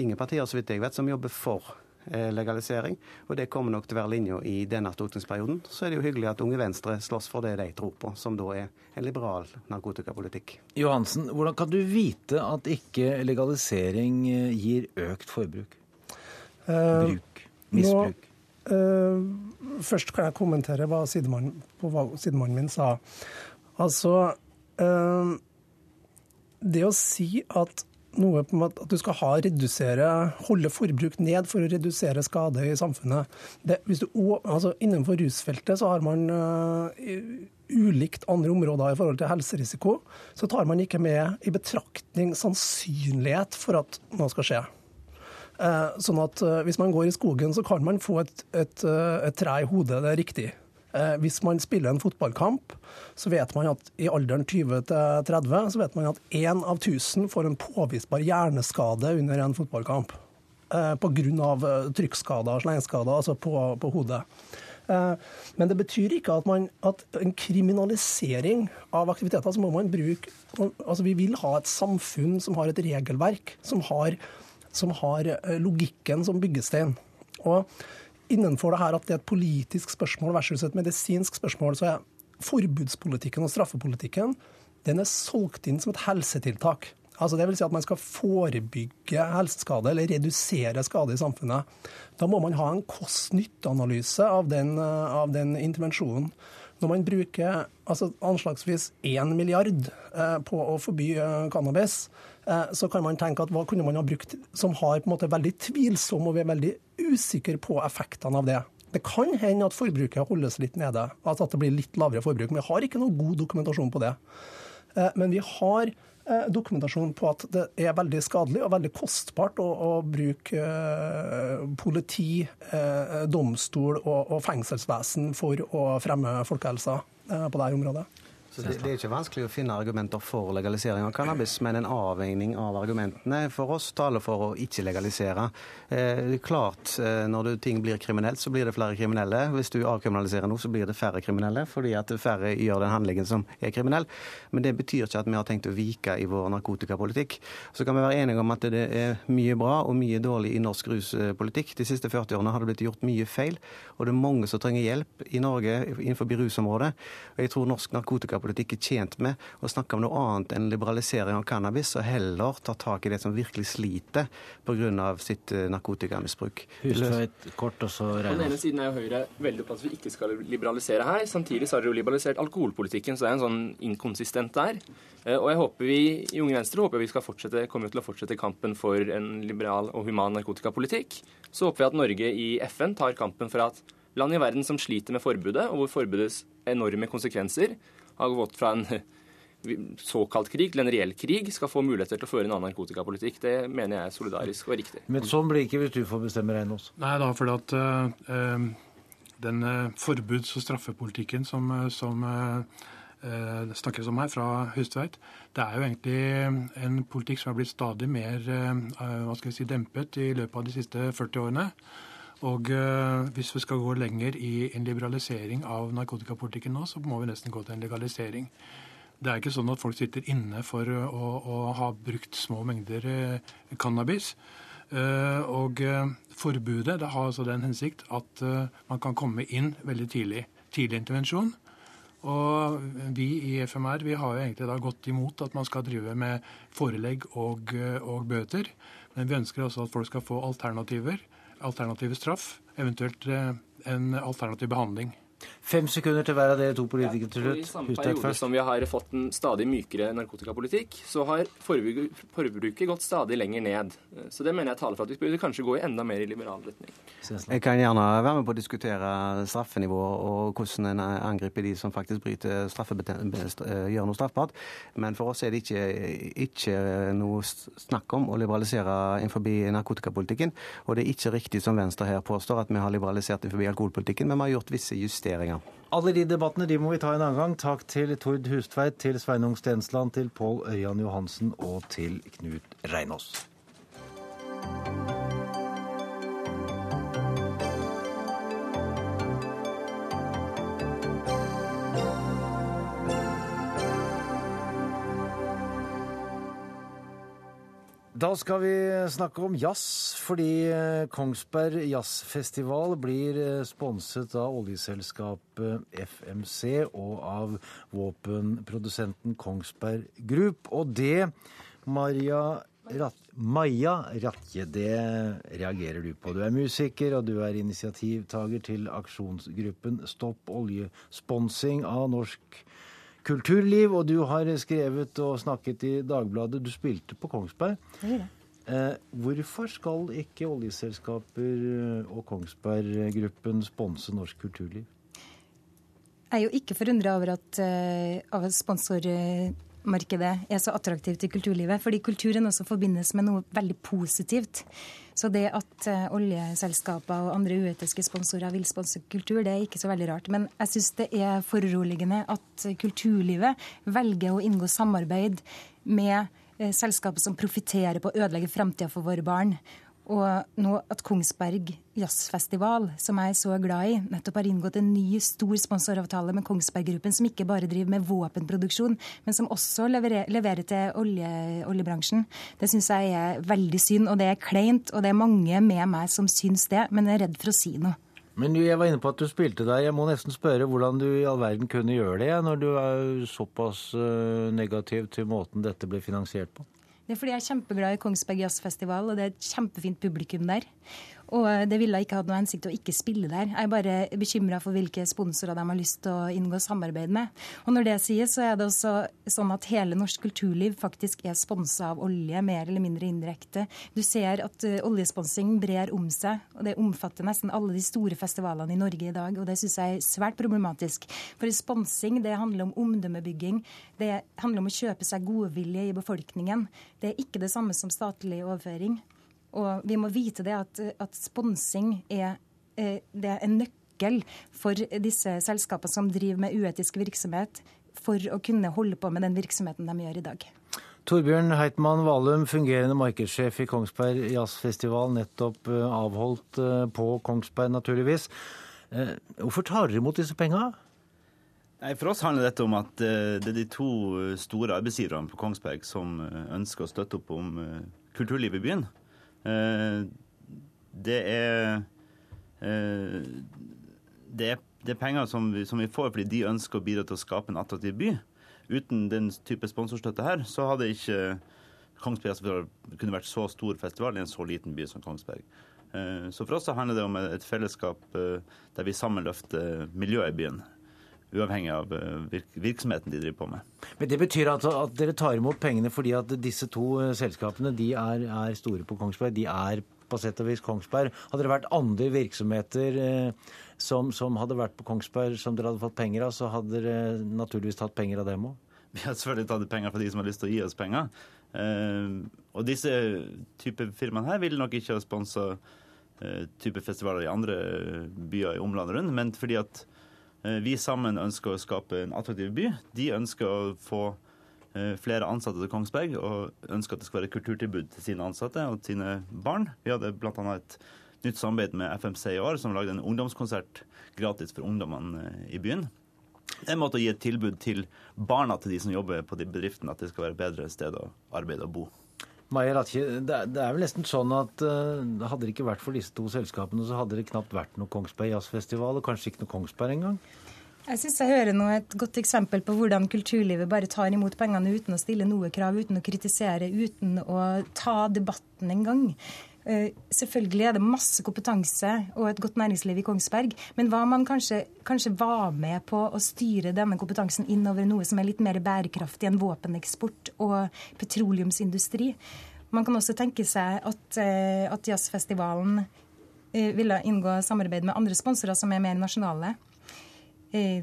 ingen partier så vidt jeg vet, som jobber for eh, legalisering. Og det kommer nok til å være linja i denne stortingsperioden. Så er det jo hyggelig at Unge Venstre slåss for det de tror på, som da er en liberal narkotikapolitikk. Johansen, hvordan kan du vite at ikke legalisering eh, gir økt forbruk? Bruk? Misbruk? Nå, uh, først kan jeg kommentere hva sidemannen, på hva sidemannen min sa. Altså Det å si at noe på at du skal ha redusere, holde forbruk ned for å redusere skade i samfunnet. Det, du, altså innenfor rusfeltet så har man uh, ulikt andre områder i forhold til helserisiko. Så tar man ikke med i betraktning sannsynlighet for at noe skal skje. Uh, sånn at uh, Hvis man går i skogen, så kan man få et, et, et tre i hodet, det er riktig. Eh, hvis man spiller en fotballkamp, så vet man at i alderen 20-30 så vet man at én av 1000 får en påvisbar hjerneskade under en fotballkamp. Eh, Pga. trykkskader trykkskader, slengskader, altså på, på, hodet. Men det betyr ikke at, man, at en kriminalisering av aktiviteter, så må man bruke Altså vi vil ha et samfunn som har et regelverk, som har, som har logikken som byggestein. Og innenfor det her at det er et politisk spørsmål versus et medisinsk spørsmål, så er forbudspolitikken og straffepolitikken den er solgt inn som et helsetiltak. Altså det vil si at man skal forebygge helseskade eller redusere skade i samfunnet. Da må man ha en kost-nytte-analyse av, av, den intervensjonen. Når man bruker altså anslagsvis 1 milliard eh, på å forby eh, cannabis, eh, så kan man tenke at hva kunne man ha brukt som har på en måte veldig tvilsom, og vi er veldig usikre på effektene av det. Det kan hende at forbruket holdes litt nede, altså at det blir litt lavere forbruk. Men vi har ikke noe god dokumentasjon på det. Men vi har Eh, dokumentasjon på at det er veldig skadelig og veldig kostbart å, å bruke eh, politi, eh, domstol og, og fengselsvesen for å fremme folkehelsa på dette området. Det, det, er ikke vanskelig å finne argumenter for legalisering av cannabis, men en avveining av argumentene for oss taler for å ikke legalisere. Eh, klart, eh, Når du, ting blir kriminelt, så blir det flere kriminelle. Hvis du avkriminaliserer noe, så blir det færre kriminelle, fordi at færre gjør den handlingen som er kriminell. Men det betyr ikke at vi har tenkt å vike i vår narkotikapolitikk. Så kan vi være enige om at det er mye bra og mye dårlig i norsk ruspolitikk. De siste 40 årene har det blitt gjort mye feil, og det er mange som trenger hjelp i Norge innenfor rusområdet. Og jeg tror norsk narkotikapolitikk narkotikapolitikk er tjent med å snakke om noe annet enn liberalisering av cannabis, og heller ta tak i det som virkelig sliter pga. sitt eh, narkotikamisbruk. Hustveit, kort og så På den ene siden er jo Høyre veldig opptatt av at vi ikke skal liberalisere her. Samtidig så har dere jo liberalisert alkoholpolitikken, så det er en sånn inkonsistent der. Eh, og jeg håper vi i Unge Venstre håper vi skal fortsette, kommer til å fortsette kampen for en liberal og human narkotikapolitikk. Så håper vi at Norge i FN tar kampen for at land i verden som sliter med forbudet, og hvor forbudets enorme konsekvenser har gått fra en såkalt krig til en reell krig, skal få muligheter til å føre en annen narkotikapolitikk. Det mener jeg er solidarisk og riktig. Men sånn blir det ikke hvis du får bestemme, Reinås? Nei da, for at uh, den uh, forbuds- og straffepolitikken som, som uh, snakkes om her fra Høstveit, det er jo egentlig en politikk som har blitt stadig mer hva skal jeg si, dempet i løpet av de siste 40 årene. Og uh, hvis vi skal gå lenger i en liberalisering av narkotikapolitikken nå, så må vi nesten gå til en legalisering. Det er ikke sånn at folk sitter inne for å, å ha brukt små mengder uh, cannabis. Uh, og forbudet det har altså den hensikt at man kan komme inn veldig tidlig. Tidlig intervensjon. Og vi i FMR vi har jo egentlig da gått imot at man skal drive med forelegg og, og bøter. Men vi ønsker også at folk skal få alternativer alternativ straff, eventuelt eh, en alternativ behandling. Fem sekunder til hver av dere to politikere til slutt. Ja, I samme periode som vi har fått en stadig mykere narkotikapolitikk, så har forbruket gått stadig lenger ned. Så det mener jeg taler for at vi burde kanskje gå i enda mer i liberal retning. Jeg kan gjerne være med på å diskutere straffenivået og hvordan en angriper de som faktisk bryter gjør noe straffbart. Men for oss er det ikke, ikke noe snakk om å liberalisere innenfor narkotikapolitikken. Og det er ikke riktig som Venstre her påstår, at vi har liberalisert innenfor alkoholpolitikken, men vi har gjort visse justeringer. Alle de debattene de må vi ta en annen gang. Takk til Tord Hustveit, til Sveinung Stensland, til Pål Øyan Johansen og til Knut Reinås. Da skal vi snakke om jazz, fordi eh, Kongsberg Jazzfestival blir eh, sponset av oljeselskapet FMC og av våpenprodusenten Kongsberg Group. Og det, Maria Rat Maja Ratje, det reagerer du på. Du er musiker, og du er initiativtaker til aksjonsgruppen Stopp oljesponsing av norsk kulturliv, og du har skrevet og snakket i Dagbladet. Du spilte på Kongsberg. Eh, hvorfor skal ikke oljeselskaper og Kongsberg-gruppen sponse norsk kulturliv? Jeg er jo ikke forundra over at uh, sponsormarkedet er så attraktivt i kulturlivet. Fordi kulturen også forbindes med noe veldig positivt. Så det at uh, oljeselskaper og andre uetiske sponsorer vil sponse kultur, det er ikke så veldig rart. Men jeg syns det er foruroligende at kulturlivet velger å inngå samarbeid med uh, selskaper som profitterer på å ødelegge framtida for våre barn. Og nå at Kongsberg Jazzfestival, som jeg er så glad i, nettopp har inngått en ny stor sponsoravtale med Kongsberg Gruppen, som ikke bare driver med våpenproduksjon, men som også leverer, leverer til olje, oljebransjen. Det syns jeg er veldig synd, og det er kleint. Og det er mange med meg som syns det, men jeg er redd for å si noe. Men jeg var inne på at du spilte der. Jeg må nesten spørre hvordan du i all verden kunne gjøre det, når du er såpass eh, negativ til måten dette ble finansiert på? Det er fordi jeg er kjempeglad i Kongsberg Jazzfestival, og det er et kjempefint publikum der. Og det ville ikke hatt noe hensikt å ikke spille der. Jeg er bare bekymra for hvilke sponsorer de har lyst til å inngå samarbeid med. Og når det sies, så er det også sånn at hele norsk kulturliv faktisk er sponsa av olje, mer eller mindre indirekte. Du ser at uh, oljesponsing brer om seg, og det omfatter nesten alle de store festivalene i Norge i dag. Og det syns jeg er svært problematisk. For sponsing det handler om omdømmebygging. Det handler om å kjøpe seg godvilje i befolkningen. Det er ikke det samme som statlig overføring. Og vi må vite det at, at sponsing er, eh, det er en nøkkel for disse selskapene som driver med uetisk virksomhet, for å kunne holde på med den virksomheten de gjør i dag. Torbjørn Heitmann Valum, fungerende markedssjef i Kongsberg Jazzfestival, nettopp eh, avholdt eh, på Kongsberg, naturligvis. Hvorfor tar dere imot disse penga? For oss handler dette om at det er de to store arbeidsgiverne på Kongsberg som ønsker å støtte opp om kulturlivet i byen. Eh, det er eh, det er, det er penger som vi, som vi, får fordi de ønsker å bidra til å skape en attraktiv by. Uten den type sponsorstøtte her, så hadde ikke Kongsberg kunne vært så stor festival i en så liten by som Kongsberg. Eh, så for oss så handler det om et fellesskap der vi sammen løfter miljøet i byen uavhengig av eh, virksomheten de driver på med. Men Det betyr at, at dere tar imot pengene fordi at disse to eh, selskapene de er, er, store på Kongsberg? De er på sett og vis Kongsberg. Hadde det vært andre virksomheter eh, som, som, hadde vært på Kongsberg som dere hadde fått penger av, så hadde dere naturligvis tatt penger av dem òg? Vi har selvfølgelig tatt penger fra de som har lyst til å gi oss penger. Og disse type firmaene her vil nok ikke ha sponsa type festivaler i andre byer i omlandet rundt, men fordi at vi sammen ønsker å skape en attraktiv by. De ønsker å få eh, flere ansatte til Kongsberg og ønsker at det skal være kulturtilbud til sine ansatte og sine barn. Vi hadde bl.a. et nytt samarbeid med FMC i år, som lagde en ungdomskonsert gratis for ungdommene eh, i byen. Det er en måte å gi et tilbud til barna til de som jobber på de bedriftene, at det skal være et bedre sted å arbeide og bo. Maja Ratje, det er vel nesten sånn at uh, hadde det ikke vært for disse to selskapene, så hadde det knapt vært noe Kongsberg Jazzfestival, og kanskje ikke noe Kongsberg engang? Jeg syns jeg hører nå et godt eksempel på hvordan kulturlivet bare tar imot pengene uten å stille noe krav, uten å kritisere, uten å ta debatten engang. Uh, selvfølgelig er det masse kompetanse og et godt næringsliv i Kongsberg, men hva man kanskje, kanskje var med på å styre denne kompetansen innover noe som er litt mer bærekraftig enn våpeneksport og petroleumsindustri. Man kan også tenke seg at, uh, at jazzfestivalen uh, ville inngå samarbeid med andre sponsorer som er mer nasjonale. Jeg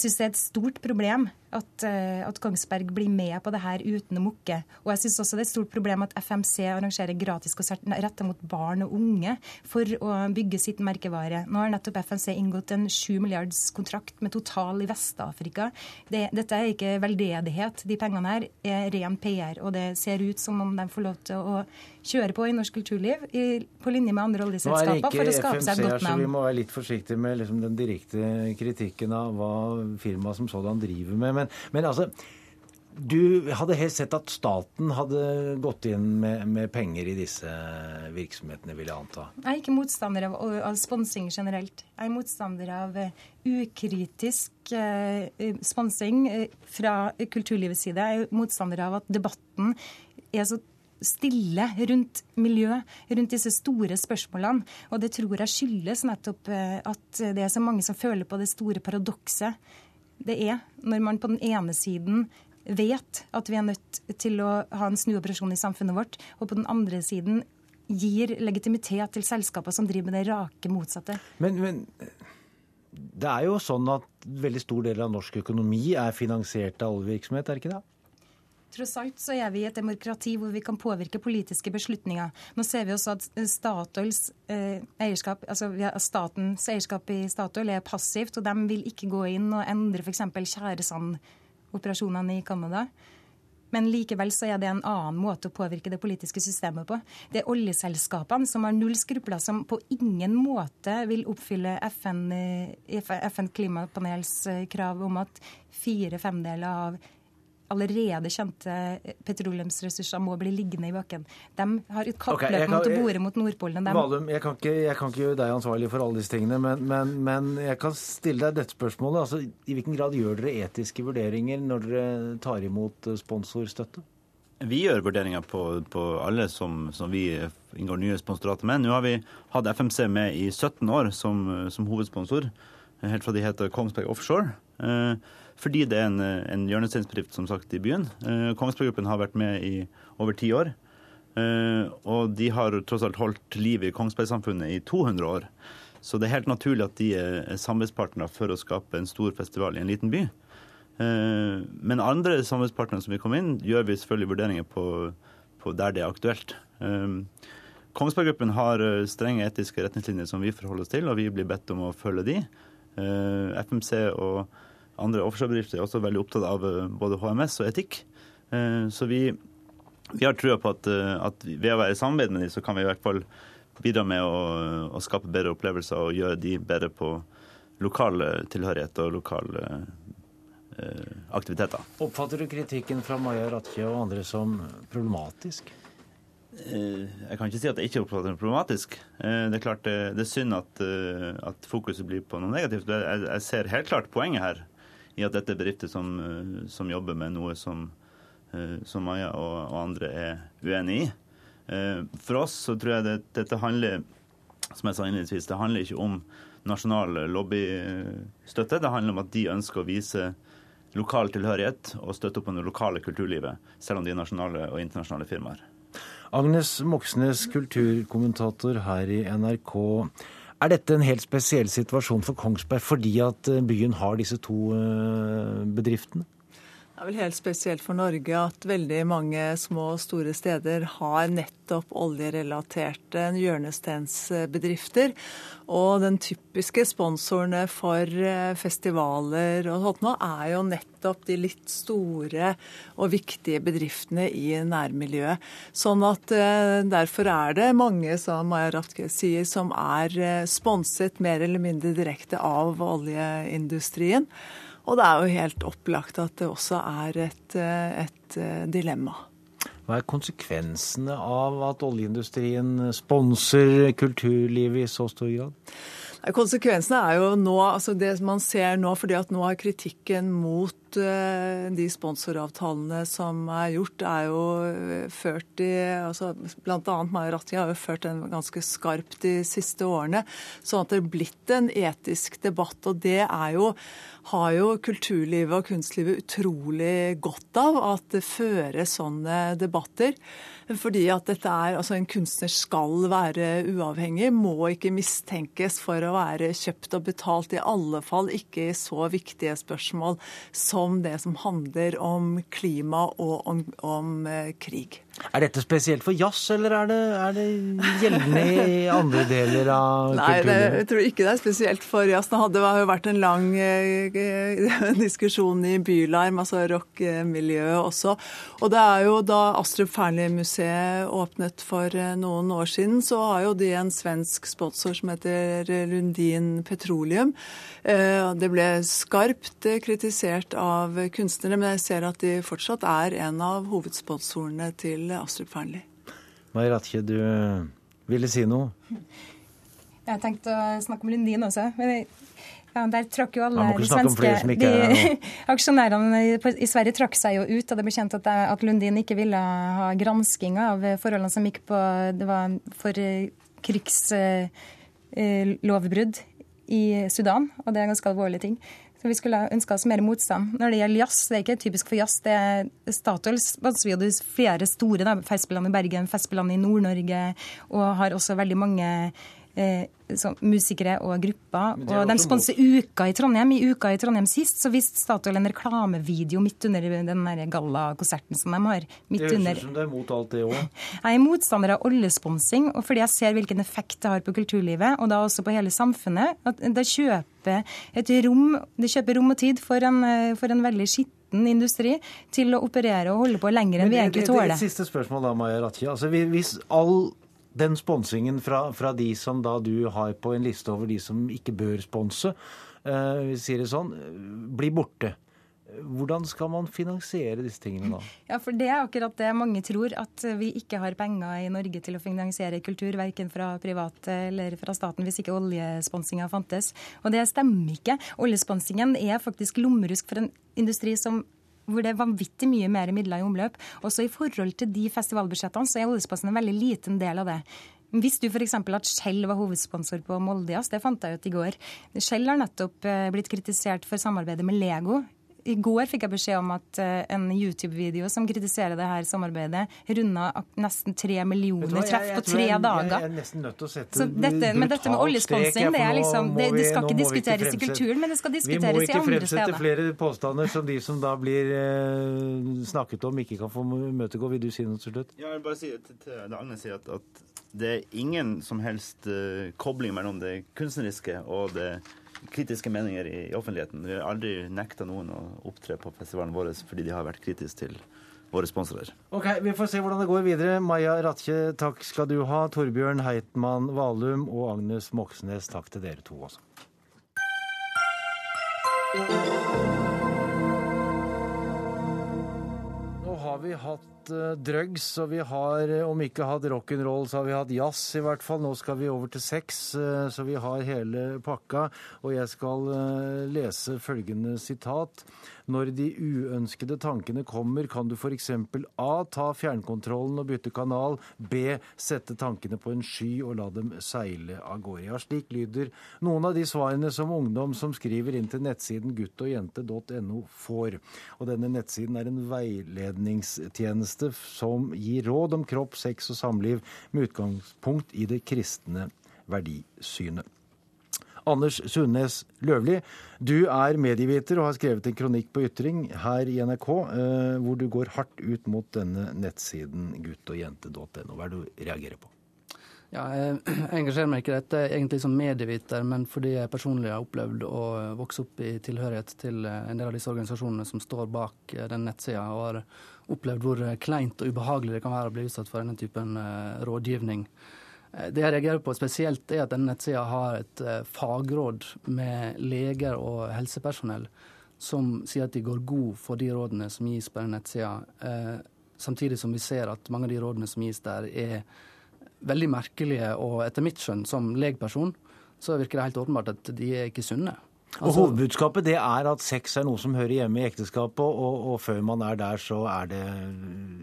syns det er et stort problem at, eh, at, Kongsberg blir med på det her uten å mukke. Og jeg syns også det er et stort problem at FMC arrangerer gratis konsert rettet mot barn og unge for å bygge sitt merkevare. Nå har nettopp FMC inngått en 7 milliards kontrakt med Total i Vest-Afrika. Det, dette er ikke veldedighet. De pengene her er ren PR, og det ser ut som om de får lov til å kjøre på i norsk kulturliv i, på linje med andre oljeselskaper for å skape FMC, seg et godt navn. Vi må være litt forsiktige med liksom, den direkte kritikken av hva firmaet som sådan driver med. Men, men altså, Du hadde helst sett at staten hadde gått inn med, med penger i disse virksomhetene, vil jeg anta? Jeg er ikke motstander av, av sponsing generelt. Jeg er motstander av uh, ukritisk eh, sponsing uh, fra kulturlivets side. Jeg er motstander av at debatten er så stille rundt miljø, rundt disse store spørsmålene. Og det tror jeg skyldes nettopp at det er så mange som føler på det store paradokset det er når man på den ene siden vet at vi er nødt til å ha en snuoperasjon i samfunnet vårt, og på den andre siden gir legitimitet til selskaper som driver med det rake motsatte. Men, men det er jo sånn at veldig stor del av norsk økonomi er finansiert av oljevirksomhet, er det ikke det? Tross alt så er vi i et demokrati hvor vi kan påvirke politiske beslutninger. Nå ser vi også at Statoils eh, eierskap, altså statens eierskap i Statoil er passivt, og de vil ikke gå inn og endre f.eks. tjæresand operasjonene i Canada. Men likevel så er det en annen måte å påvirke det politiske systemet på. Det er oljeselskapene som har null skrupler, som på ingen måte vil oppfylle FN, FN klimapanels krav om at fire femdeler av allerede kjente petroleumsressurser må bli liggende i bakken. De har et kappløp okay, mot å bore mot Nordpolen. Valum, jeg kan, ikke, jeg kan ikke gjøre deg ansvarlig for alle disse tingene, men, men, men, jeg kan stille deg dette spørsmålet. Altså, I hvilken grad gjør dere etiske vurderinger når dere tar imot eh, sponsorstøtte? Vi gjør vurderinger på, på alle som, som, vi inngår nye sponsorater med. Nå har vi hatt FMC med i 17 år som, som hovedsponsor, helt fra de heter Kongsberg Offshore. Eh, fordi det er en, en hjørnesteinsbedrift som sagt i byen. Eh, Kongsberg Gruppen har vært med i over ti år. Eh, og de har tross alt holdt liv i Kongsberg-samfunnet i 200 år. Så det er helt naturlig at de er samarbeidspartnere for å skape en stor festival i en liten by. Eh, men andre samarbeidspartnere som vil komme inn, gjør vi selvfølgelig vurderinger på, på der det er aktuelt. Kongsberg Gruppen har strenge etiske retningslinjer som vi forholder oss til, og vi blir bedt om å følge de. FMC og andre offshorebedrifter er også veldig opptatt av eh, både HMS og etikk. Eh, så vi, vi har trua på at, eh, at, ved å være i samarbeid med dem, så kan vi i hvert fall bidra med å, å skape bedre opplevelser og gjøre de bedre på lokal tilhørighet og lokale eh, aktiviteter. Oppfatter du kritikken fra Maja Ratje og andre som problematisk? Jeg kan ikke si at jeg ikke oppfatter det problematisk. Det er klart det, det er synd at, at, fokuset blir på noe negativt. Jeg, jeg ser helt klart poenget her i at dette er bedrifter som, eh, som jobber med noe som, eh, som Maja og, og, andre er uenig i. Eh, for oss så tror jeg det, dette handler som jeg sa innledningsvis, det handler ikke om nasjonal lobbystøtte. Det handler om at de ønsker å vise lokal tilhørighet og støtte opp om det lokale kulturlivet, selv om de er nasjonale og internasjonale firmaer. Agnes Moxnes, kulturkommentator her i NRK. Er dette en helt spesiell situasjon for Kongsberg fordi at eh, byen har disse to eh, bedriftene? Det er vel helt spesielt for Norge at veldig mange små og store steder har nettopp oljerelaterte hjørnestensbedrifter. Og den typiske sponsorene for eh, festivaler og sånt nå er jo nettopp de litt store og viktige bedriftene i nærmiljøet. Sånn at eh, derfor er det mange, som Maja Ratke sier, som er eh, sponset mer eller mindre direkte av oljeindustrien. Og det er jo helt opplagt at det også er et, eh, et eh, dilemma. Hva er konsekvensene av at oljeindustrien sponser kulturlivet i så stor grad? Konsekvensene er jo nå, altså det man ser nå, fordi at nå har kritikken mot uh, de sponsoravtalene som er gjort, er jo eh, ført i altså Bl.a. Maja Ratti har jo ført den ganske skarpt de siste årene. Sånn at det er blitt en etisk debatt. Og det er jo har jo kulturlivet og kunstlivet utrolig godt av at det føres sånne debatter. Fordi at dette er, altså En kunstner skal være uavhengig, må ikke mistenkes for å være kjøpt og betalt. I alle fall ikke i så viktige spørsmål som det som handler om klima og om, om eh, krig. Er dette spesielt for jazz, eller er det, er det gjeldende i andre deler av Nei, kulturen? Nei, jeg tror ikke det er spesielt for jazz. Det hadde- jo vært en lang eh, diskusjon i Bylarm, altså rockemiljøet også. Og det er jo da Astrup Fearnley-museet åpnet for eh, noen år siden, så har jo de en svensk sponsor som heter Lundin Petroleum. Eh, Det ble skarpt kritisert av kunstnere, men jeg ser at de fortsatt er en av hovedsponsorene til Astrup Fearnley. Mai Ratche, du ville si noe? Jeg tenkte å snakke om Lundin også. men jeg- ja, der trakk jo alle de svenske de, Aksjonærene i- i Sverige trakk seg jo ut, og det ble kjent at, at Lundin ikke ville ha gransking av forholdene som gikk på Det var for krigslovbrudd i Sudan, og det er ganske alvorlige ting. Så vi skulle ønske oss mer motstand. Når det gjelder jazz, det er ikke typisk for jazz. det er Statoil sponser jo flere store da, festspillene i Bergen, festspillene i Nord-Norge, og har også veldig mange musikere og grupper. Det er Og de sponser Uka i Trondheim. I Uka i Trondheim sist så viste Statoil en reklamevideo midt under den gallakonserten som de har. Midt Det høres ut som det er mot alt det òg. Jeg er motstander av oljesponsing, og fordi jeg ser hvilken effekt det har på kulturlivet, og da også på hele samfunnet. At det kjøper et rom, det kjøper rom og tid for en, eh, for en veldig skitten industri til å operere og holde på lenger enn vi egentlig tåler. Et siste spørsmål da, Maja Ratche. Altså, hvis all den sponsingen fra, fra de som da du har på en liste over de som ikke bør sponse, uh, sier det sånn, eh, blir borte. Hvordan skal man finansiere disse tingene da? Ja, for det er akkurat det mange tror, at vi ikke har penger i Norge til å finansiere kultur, verken fra private eller fra staten, hvis ikke oljesponsinga fantes. Og det stemmer ikke. Oljesponsingen er faktisk lommerusk for en industri som hvor det er vanvittig mye mer midler i omløp. Også i forhold til de festivalbudsjettene, så er oljesponsing en veldig liten del av det. Hvis du f.eks. at Shell var hovedsponsor på Moldejazz, det fant jeg ut i går. Shell har nettopp eh, blitt kritisert for samarbeidet med Lego. I går fikk jeg beskjed om at eh, en YouTube-video som kritiserer det her samarbeidet, runda nesten tre millioner hva, jeg- treff på tre dager. Jeg er nesten nødt til å sette Så dette, men dette med oljesponsing, det, er liksom, det, det skal ikke diskuteres i kulturen, men det skal diskuteres i andre steder. Vi må ikke fremsette flere påstander som de som da blir eh, snakket om, ikke kan få imøtegå. Vil du si noe til slutt? Ja, jeg vil bare si til, til det Agnes sier, at, at det er ingen som helst uh, kobling mellom det kunstneriske og det kritiske meninger i, offentligheten. Vi har aldri nekta noen å opptre på festivalen vår fordi de har vært kritiske til våre sponsorer. Ok, Vi får se hvordan det går videre. Maja Ratche, takk skal du ha. Torbjørn Heitmann Valum og Agnes Moxnes, takk til dere to også. Nå har vi hatt eh, drugs, og vi har, eh, om ikke hatt rock'n'roll, så har vi hatt jazz i hvert fall. Nå skal vi over til sex, eh, så vi har hele pakka. Og jeg skal lese følgende sitat. Når de uønskede tankene kommer, kan du f.eks. A. Ta fjernkontrollen og bytte kanal. B. Sette tankene på en sky og la dem seile av gårde. Ja, slik lyder noen av de svarene som ungdom som skriver inn til nettsiden guttogjente.no får. Og denne nettsiden er en veiledningstjeneste som gir råd om kropp, sex og samliv med utgangspunkt i det kristne verdisynet. Anders Sundnes Løvli, du er medieviter og har skrevet en kronikk på Ytring her i NRK, eh, hvor du går hardt ut mot denne nettsiden guttogjente.no. Hva er det du reagerer på? Ja, jeg engasjerer meg ikke i dette egentlig som medieviter, men fordi jeg personlig har opplevd å vokse opp i tilhørighet til eh, en del av disse organisasjonene som står bak eh, den nettsida, og har opplevd hvor kleint og ubehagelig det kan være å bli utsatt for denne typen eh, rådgivning. Eh, Det jeg reagerer på spesielt, er at denne nettsida har et eh, fagråd med leger og helsepersonell som sier at de går god for de rådene som gis på denne nettsida, eh, samtidig som vi ser at mange av de rådene som gis der, er veldig merkelige, og etter mitt skjønn som legperson, så virker det helt åpenbart at de er ikke sunne. Og Altså- Hovedbudskapet det er at sex er noe som hører hjemme i ekteskapet, og, og før man er der, så er det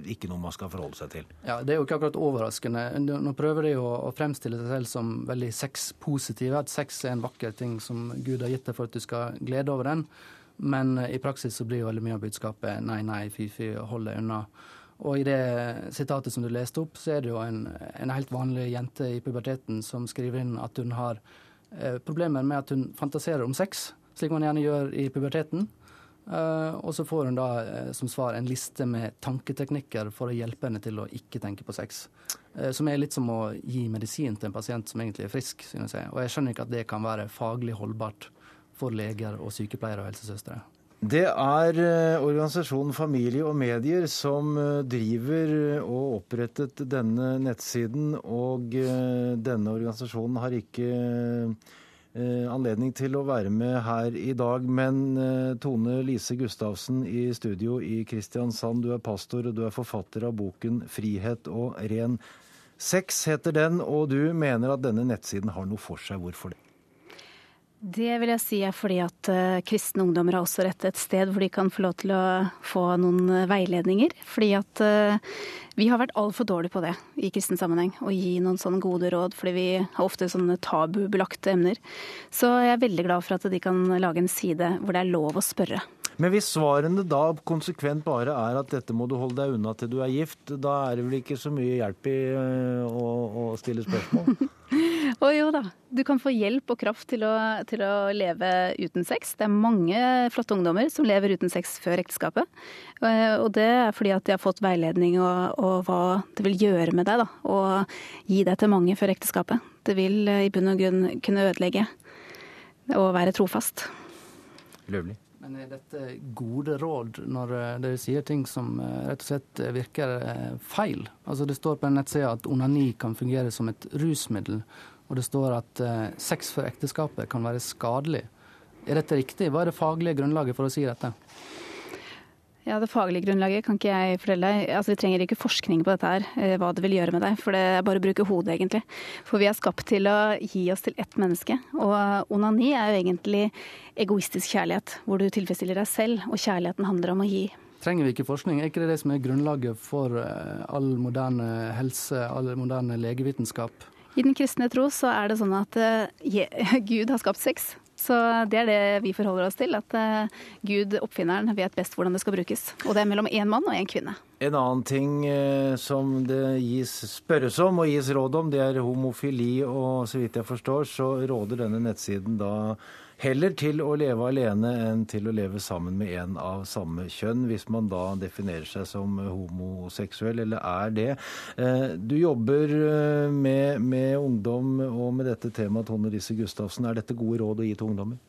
ikke noe man skal forholde seg til. Ja, Det er jo ikke akkurat overraskende. Nå prøver de å, å fremstille seg selv som veldig sexpositive. At sex er en vakker ting som Gud har gitt deg for at du skal glede over den. Men eh, i praksis så blir jo veldig mye av budskapet nei, nei, fy, fy, hold deg unna. Og i det sitatet som du leste opp, så er det jo en, en helt vanlig jente i puberteten som skriver inn at hun har problemer med at hun fantaserer om sex, slik man gjerne gjør i puberteten. Eh, og så får hun da eh, som svar en liste med tanketeknikker for å hjelpe henne til å ikke tenke på sex. Eh, som er litt som å gi medisin til en pasient som egentlig er frisk, synes jeg. Og jeg skjønner ikke at det kan være faglig holdbart for leger og sykepleiere og helsesøstre. Det er organisasjonen Familie og Medier som driver og opprettet denne nettsiden, og denne organisasjonen har ikke Eh, anledning til å være med her i dag. Men eh, Tone Lise Gustavsen i studio i Kristiansand, du er pastor og du er forfatter av boken 'Frihet og ren sex', heter den, og du mener at denne nettsiden har noe for seg. Hvorfor det? Det vil jeg si er fordi at uh, kristne ungdommer har også rett et sted hvor de kan få lov til å få noen uh, veiledninger. Fordi at uh, vi har vært altfor dårlige på det i kristen sammenheng. Å gi noen sånne gode råd, fordi vi har ofte sånne tabubelagte emner. Så jeg er veldig glad for at de kan lage en side hvor det er lov å spørre. Men hvis svarene da konsekvent bare er at dette må du holde deg unna til du er gift, da er det vel ikke så mye hjelp i å, å stille spørsmål? Å jo da. Du kan få hjelp og kraft til å, til å, leve uten sex. Det er mange flotte ungdommer som lever uten sex før ekteskapet. Og det er fordi at de har fått veiledning og, og hva det vil gjøre med deg da, og gi deg til mange før ekteskapet. Det vil i bunn og grunn kunne ødelegge og være trofast. Løvlig. Men er dette gode råd når eh, dere sier ting som eh, rett og slett virker eh, feil? Altså Det står på en nettside at onani kan fungere som et rusmiddel. Og det står at sex før ekteskapet kan være skadelig. Er dette riktig? Hva er det faglige grunnlaget for å si dette? Ja, Det faglige grunnlaget kan ikke jeg fortelle deg. Altså, Vi trenger ikke forskning på dette her, eh, hva det vil gjøre med deg. For det er bare å bruke hodet, egentlig. For vi er skapt til å gi oss til ett menneske. Og onani er jo egentlig egoistisk kjærlighet, hvor du tilfredsstiller deg selv, og kjærligheten handler om å gi. Trenger vi ikke forskning? Er ikke det det som er grunnlaget for eh, all moderne helse, all moderne legevitenskap? I den kristne tro så er det sånn at uh, Gud har skapt sex. Så det er det vi forholder oss til. At uh, Gud, oppfinneren, vet best hvordan det skal brukes. Og det er mellom én mann og én kvinne. En annen ting uh, som det gis spørres om og gis råd om, det er homofili. Og så vidt jeg forstår, så råder denne nettsiden da heller til å leve alene enn til å leve sammen med en av samme kjønn, hvis man da definerer seg som homoseksuell, eller er det. Eh, du jobber eh, med, med ungdom og med dette temaet, Tone Lise Gustavsen. Er dette gode råd å gi til ungdommer?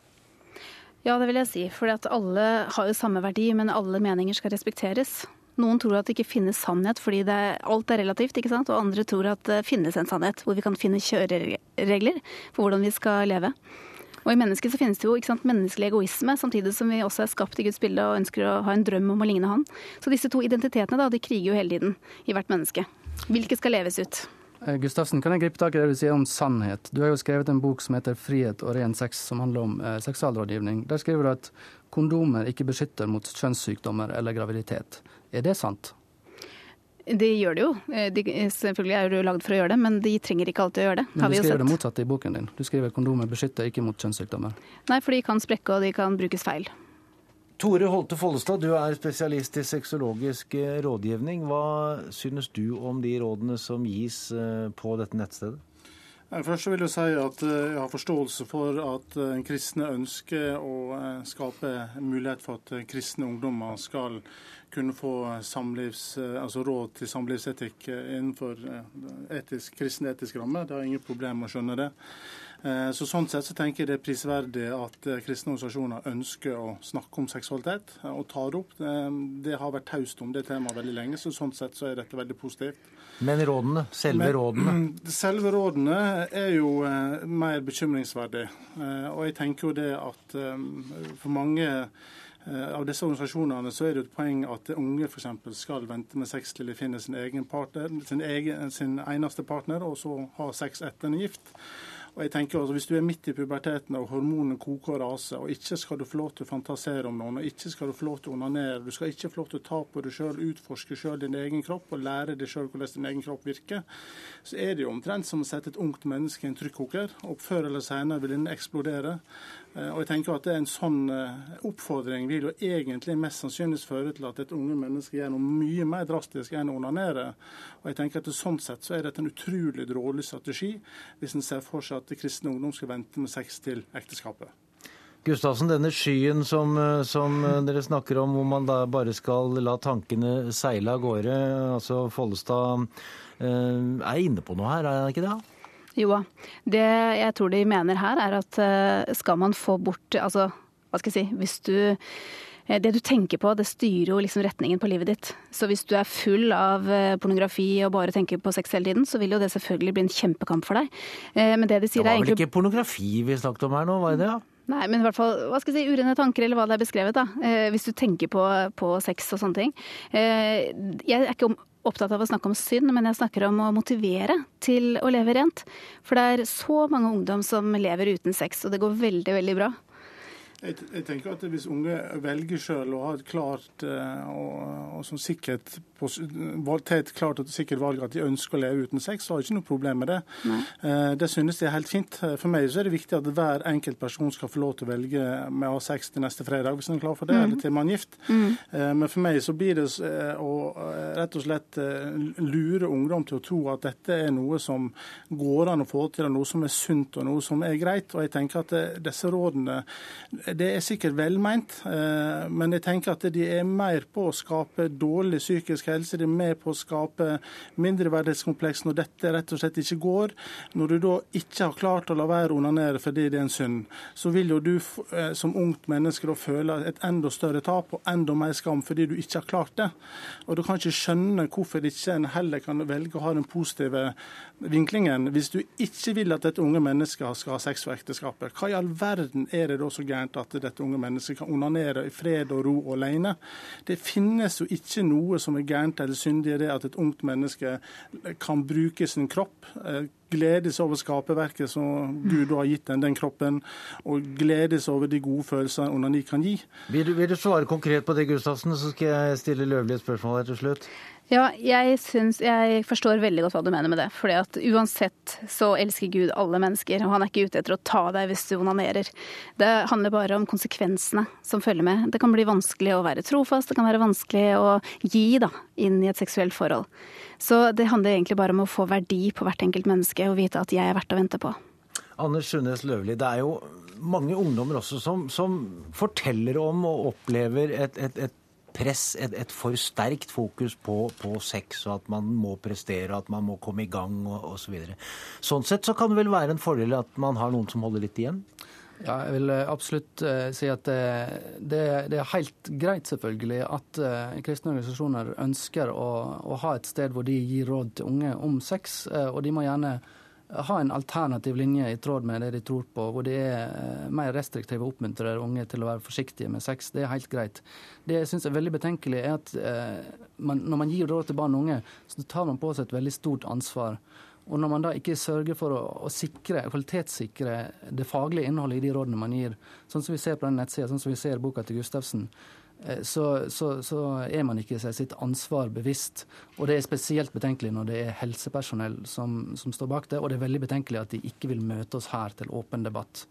Ja, det vil jeg si. For alle har jo samme verdi, men alle meninger skal respekteres. Noen tror at det ikke finnes sannhet fordi er, alt er relativt, ikke sant? og andre tror at det finnes en sannhet hvor vi kan finne kjøreregler for hvordan vi skal leve. Og I mennesket så finnes det jo sant, menneskelig egoisme, samtidig som vi også er skapt i Guds bilde og ønsker å ha en drøm om å ligne Han. Så disse to identitetene da, de kriger jo hele tiden i hvert menneske. Hvilke skal leves ut? Eh, Gustavsen, kan jeg gripe tak i det du sier om sannhet? Du har jo skrevet en bok som heter 'Frihet og ren sex', som handler om eh, seksualrådgivning. Der skriver du at kondomer ikke beskytter mot kjønnssykdommer eller graviditet. Er det sant? De gjør det jo. Eh, de, selvfølgelig er det lagd for å gjøre det, men de trenger ikke alltid å gjøre det. Men du skriver det motsatte i boken din. Du skriver at kondomer beskytter ikke mot kjønnssykdommer. Nei, for de kan sprekke, og de kan brukes feil. Tore Holte Follestad, du er spesialist i sexologisk eh, rådgivning. Hva synes du om de rådene som gis eh, på dette nettstedet? Først vil jeg si at jeg har forståelse for at kristne ønsker å skape mulighet for at kristne ungdommer skal kunne få eh, altså råd til samlivsetikk eh, innenfor eh, etisk, kristen etisk ramme. Det har ingen problem med å skjønne det. Så Sånn sett så tenker jeg det er prisverdig at kristne organisasjoner ønsker å snakke om seksualitet og ta det opp. Det har vært taust om det temaet veldig lenge, så sånn sett så er dette veldig positivt. Men rådene? Selve Men, rådene? Selve rådene er jo mer bekymringsverdig. Og jeg tenker jo det at for mange Eh, av disse organisasjonene så er det et poeng at unge f.eks. skal vente med sex til de finner sin egen partner, sin, egen, sin eneste partner, og så ha sex etter en gift. Og jeg tenker altså, Hvis du er midt i puberteten og hormonene koker og raser, og ikke skal du få lov til å fantasere om noen, og ikke skal du få lov til å onanere, du skal ikke få lov til å ta på deg sjøl, utforske sjøl din egen kropp og lære deg sjøl hvordan din egen kropp virker, så er det jo omtrent som å sette et ungt menneske i en trykkoker. og Før eller senere vil den eksplodere. Eh, og jeg tenker at En sånn eh, oppfordring vil jo egentlig mest sannsynlig føre til at et unge menneske gjør noe mye mer drastisk enn å onanere. Og jeg tenker at Sånn sett så er dette en utrolig dårlig strategi, hvis en ser for seg at kristne ungdom skal vente med sex til ekteskapet. Gustavsen, denne skyen som, eh, som dere snakker om, hvor man da bare skal la tankene seile av gårde, altså Follestad er inne på noe her, er han ikke det? Jo, det jeg tror de mener her er at eh, skal man få bort Altså, hva skal jeg si, hvis du eh, det du tenker på, det styrer jo liksom retningen på livet ditt. Så hvis du er full av eh, pornografi og bare tenker på sex hele tiden, så vil jo det selvfølgelig bli en kjempekamp for deg. Men det de sier Det er var vel egentlig ikke pornografi vi snakket om her nå, var det det? Ja? Nei, men i hvert fall hva skal jeg si, urene tanker, eller hva det er beskrevet. da. Eh, hvis du tenker på, på sex og sånne ting. Eh, jeg er ikke om, opptatt av å snakke om synd, men jeg snakker om å motivere til å leve rent. For det er så mange ungdom som lever uten sex, og det går veldig, veldig bra. Jeg, jeg tenker at Hvis unge velger selv å ha et klart eh, og, og som sikkert et klart og sikkert valg at de ønsker å leve uten sex, så har jeg ikke noe problem med det. Eh, det synes jeg er helt fint. For meg så er det viktig at hver enkelt person skal få lov til å velge med å ha sex til neste fredag, hvis en er klar for det, Mm. eller til man er gift. Mm. Eh, Men for meg så blir det eh, å eh, rett og slett lure ungdom til å tro at dette er noe som går an å få til, og noe som er sunt og noe som er greit. Og jeg tenker at det, disse rådene det er sikkert velmeint, eh, men jeg tenker at de er mer på å skape dårlig psykisk helse. De er med på å skape mindreverdighetskompleks når dette rett og slett ikke går. Når du da ikke har klart å la være å onanere fordi det er en synd, så vil jo du eh, som ungt menneske da føle et enda større tap og enda mer skam fordi du ikke har klart det. Og du kan ikke skjønne hvorfor ikke en heller kan velge å ha den positive vinklingen hvis du ikke vil at dette unge mennesket skal ha sex for ekteskapet. Hva i all verden er det da så gærent at dette unge mennesket kan onanere i fred og ro alene? Det finnes jo ikke noe som er gærent eller syndig i det at et ungt menneske kan bruke sin kropp, eh, glede seg over skaperverket som Gud har gitt den, den kroppen, og glede seg over de gode følelsene onani kan gi. Vil du, vil du svare konkret på det, Gustavsen, så skal jeg stille Løvli et spørsmål her til slutt? Ja, jeg, syns, jeg forstår veldig godt hva du mener med det. Fordi at uansett så elsker Gud alle mennesker, og han er ikke ute etter å ta deg hvis du onanerer. Det handler bare om konsekvensene som følger med. Det kan bli vanskelig å være trofast, det kan være vanskelig å gi da, inn i et seksuelt forhold. Så det handler egentlig bare om å få verdi på hvert enkelt menneske og vite at jeg er verdt å vente på. Anders Sundnes Løvli, det er jo mange ungdommer også som, som forteller om og opplever et, et, et press, et, et, for sterkt fokus på, på, sex, og at man må prestere, at man må komme i gang og osv. Så sånn sett så kan det vel være en fordel at man har noen som holder litt igjen? Ja, jeg vil absolutt uh, si at det, det, det, er helt greit, selvfølgelig, at uh, kristne organisasjoner ønsker å, å, ha et sted hvor de gir råd til unge om sex, uh, og de må gjerne ha en alternativ linje i tråd med det de tror på, hvor de er mer restriktive og oppmuntrer unge til å være forsiktige med sex. Det er helt greit. Det jeg syns er veldig betenkelig, er at man, når man gir råd til barn og unge, så tar man på seg et veldig stort ansvar. Og når man da ikke sørger for å, å sikre, kvalitetssikre det faglige innholdet i de rådene man gir, sånn som vi ser på den nettsida, sånn som vi ser i boka til Gustavsen, så, så, så, er man ikke seg sitt ansvar bevisst. Og det er spesielt betenkelig når det er helsepersonell som, som står bak det, og det er veldig betenkelig at de ikke vil møte oss her til åpen debatt.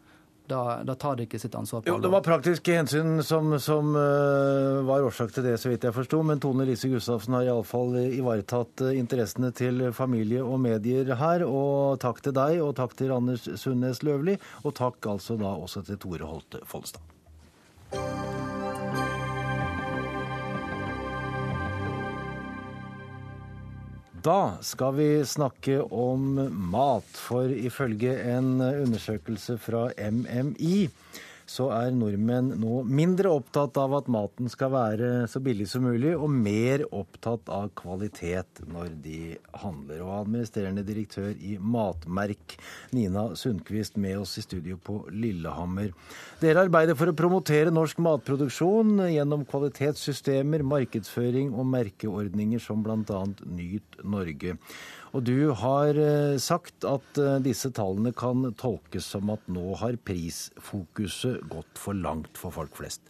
Da, da, tar de ikke sitt ansvar på alvor. Det var praktiske hensyn som, som uh, var årsak til det, så vidt jeg forsto. Men Tone Lise Gustavsen har iallfall ivaretatt uh, interessene til familie og medier her. Og takk til deg, og takk til Anders Sundnes Løvli, og takk altså da også til Tore Holte Follestad. Da skal vi snakke om mat, for ifølge en undersøkelse fra MMI så er nordmenn nå mindre opptatt av at maten skal være så billig som mulig, og mer opptatt av kvalitet når de handler. Og administrerende direktør i Matmerk, Nina Sundquist, med oss i studio på Lillehammer. Dere arbeider for å promotere norsk matproduksjon gjennom kvalitetssystemer, markedsføring og merkeordninger som bl.a. Nyt Norge. Og du har sagt at disse tallene kan tolkes som at nå har prisfokuset gått for langt for folk flest.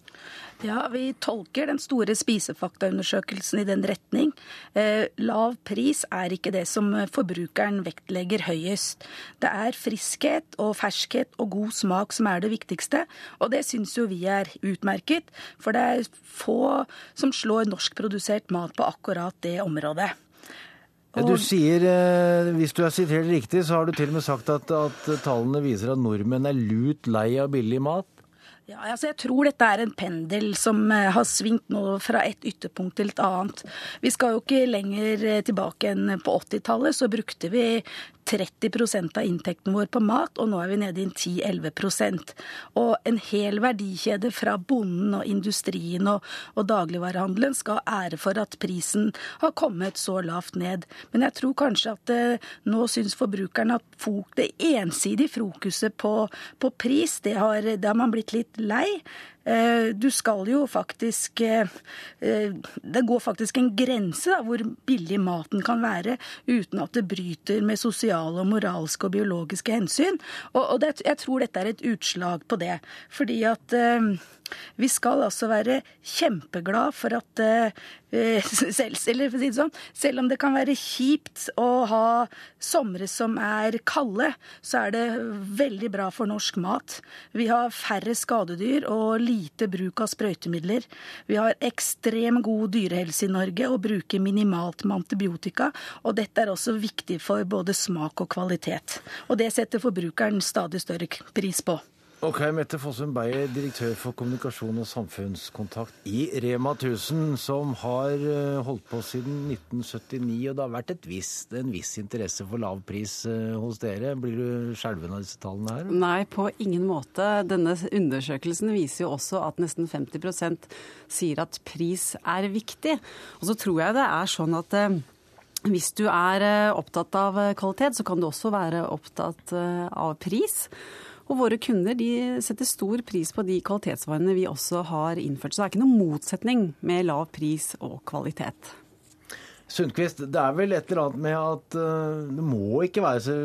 Ja, vi tolker den store spisefaktaundersøkelsen i den retning. Eh, lav pris er ikke det som forbrukeren vektlegger høyest. Det er friskhet og ferskhet og god smak som er det viktigste, og det syns jo vi er utmerket. For det er få som slår norskprodusert mat på akkurat det området. Du sier, Hvis du er sitert riktig, så har du til og med sagt at, at tallene viser at nordmenn er lut lei av billig mat? Ja, altså jeg tror dette er en pendel som eh, har svingt nå fra et ytterpunkt til et annet. Vi skal jo ikke lenger eh, tilbake enn på 80-tallet, så brukte vi 30% av inntekten vår på mat, og nå er vi nede i 10-11% Og en hel verdikjede fra bonden og industrien og, og dagligvarehandelen skal ære for at prisen har kommet så lavt ned. Men jeg tror kanskje at eh, nå syns forbrukerne at det ensidige fokuset på, på pris, det har, det har man blitt litt lei. Eh, du skal jo faktisk eh, eh, Det går faktisk en grense da, hvor billig maten kan være uten at det bryter med sosiale, moralske og biologiske hensyn. Og, det, jeg tror dette er et utslag på det. Fordi at vi skal altså være kjempeglad for at selv, sånn, selv om det kan være kjipt å ha somre som er kalde, så er det veldig bra for norsk mat. Vi har færre skadedyr og lite bruk av sprøytemidler. Vi har ekstrem god dyrehelse i Norge og bruker minimalt med antibiotika. Og dette er også viktig for både smak og kvalitet. Og det setter forbrukeren stadig større pris på. Ok, Mette Fossum Beyer, direktør for kommunikasjon og samfunnskontakt i Rema 1000, som har eh, holdt på siden 1979. Og det har vært visst, en viss interesse for lav pris eh, hos dere. Blir du skjelven av disse tallene her? Nei, på ingen måte. Denne undersøkelsen viser jo også at nesten 50% sier at pris er viktig. Og så tror jeg det er sånn at eh, hvis du er opptatt av kvalitet, så kan du også være opptatt av pris. Og våre kunder de setter stor pris på de kvalitetsvarene vi også har innført. Så det er ikke noen motsetning med lav pris og kvalitet. Sundquist, det er vel et eller annet med at uh, det må ikke være så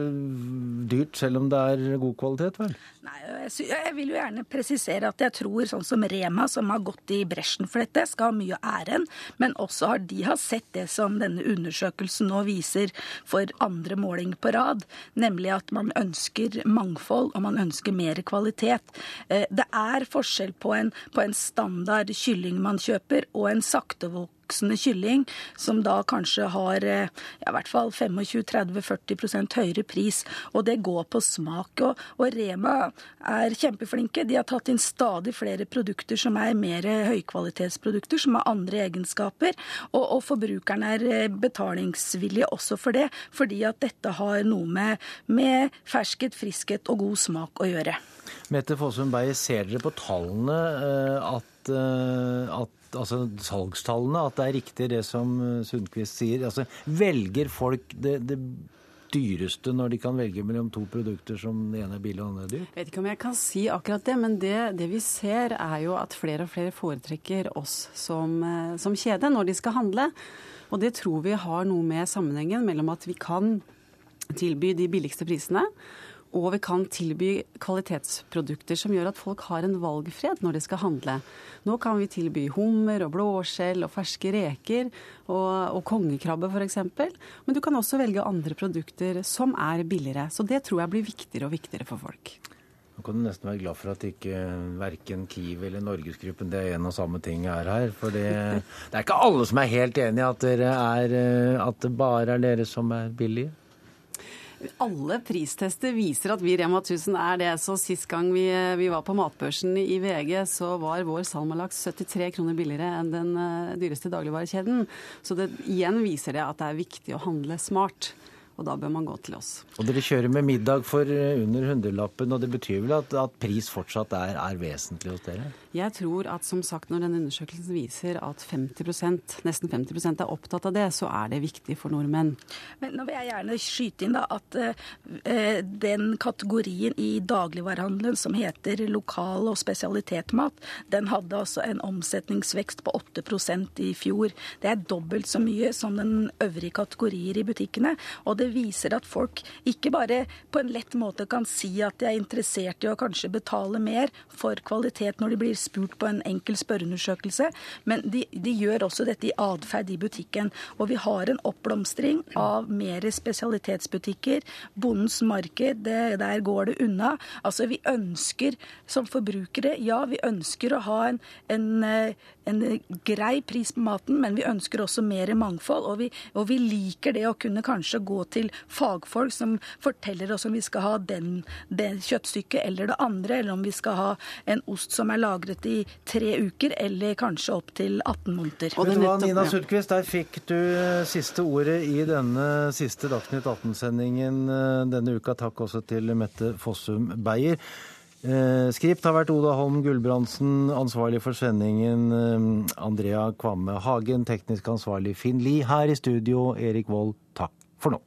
dyrt selv om det er god kvalitet, vel? Nei, jeg, vil jo gjerne presisere at jeg tror sånn som Rema, som har gått i bresjen for dette, skal ha mye æren. Men også har de har sett det som denne undersøkelsen nå viser for andre måling på rad. Nemlig at man ønsker mangfold, og man ønsker mer kvalitet. Uh, det er forskjell på en, på en standard kylling man kjøper, og en saktevoksende voksende kylling, som da kanskje har eh, ja, i hvert fall 25-30-40% høyere pris. Og det går på smak. Og, og, Rema er kjempeflinke. De har tatt inn stadig flere produkter som er mer høykvalitetsprodukter, som har andre egenskaper. Og, og forbrukerne er eh, betalingsvillige også for det, fordi at dette har noe med, med ferskhet, friskhet og god smak å gjøre. Mette Fossum Beyer, ser dere på tallene eh, at, at altså salgstallene, at det er riktig det som eh, Sundquist sier? Altså, velger folk det, det dyreste når de kan velge mellom to produkter som det ene er billig og det andre er dyrt? Jeg vet ikke om jeg kan si akkurat det, men det, det vi ser er jo at flere og flere foretrekker oss som, eh, som, kjede når de skal handle. Og det tror vi har noe med sammenhengen mellom at vi kan tilby de billigste prisene, og vi kan tilby kvalitetsprodukter som gjør at folk har en valgfred når de skal handle. Nå kan vi tilby hummer og blåskjell og ferske reker og, og kongekrabbe f.eks. Men du kan også velge andre produkter som er billigere. Så det tror jeg blir viktigere og viktigere for folk. Nå kan du nesten være glad for at ikke verken Kiwi eller Norgesgruppen det er en og samme ting er her. For det, det er ikke alle som er helt enig i at, at det bare er dere som er billige. Alle pristester viser at vi Rema 1000 er det. Så sist gang vi, vi var på matbørsen i VG, så var vår salmalaks 73 kroner billigere enn den uh, dyreste dagligvarekjeden. Så det, igjen viser det at det er viktig å handle smart og da bør man gå til oss. Og dere kjører med middag for eh, under hundrelappen, og det betyr vel at, at pris fortsatt er, er, vesentlig hos dere? Jeg tror at som sagt når denne undersøkelsen viser at 50% nesten 50 er opptatt av det, så er det viktig for nordmenn. Men nå vil jeg gjerne skyte inn da at uh, den kategorien i dagligvarehandelen som heter lokal- og spesialitetmat, den hadde altså en omsetningsvekst på 8% i fjor. Det er dobbelt så mye som den øvrige kategorier i butikkene. og det det viser at folk ikke bare på en lett måte kan si at de er interessert i å kanskje betale mer for kvalitet når de blir spurt på en enkel spørreundersøkelse, men de, de gjør også dette i atferd i butikken. Og vi har en oppblomstring av mer spesialitetsbutikker. Bondens marked, det, der går det unna. Altså vi ønsker som forbrukere, ja vi ønsker å ha en, en, en grei pris på maten, men vi ønsker også mer mangfold. Og vi, og vi liker det å kunne kanskje gå til fagfolk som forteller oss om vi skal ha den, det kjøttstykket eller det andre, eller om vi skal ha en ost som er lagret i tre uker, eller kanskje opp til 18 måneder. Og det var Nina Sundquist, der fikk du siste ordet i denne siste Dagsnytt 18-sendingen denne uka. Takk også til Mette Fossum Beyer. Eh, skript har vært Oda Holm Gulbrandsen, ansvarlig for sendingen eh, Andrea Kvamme Hagen, teknisk ansvarlig Finn Lie. Her i studio, Erik Vold, takk for nå.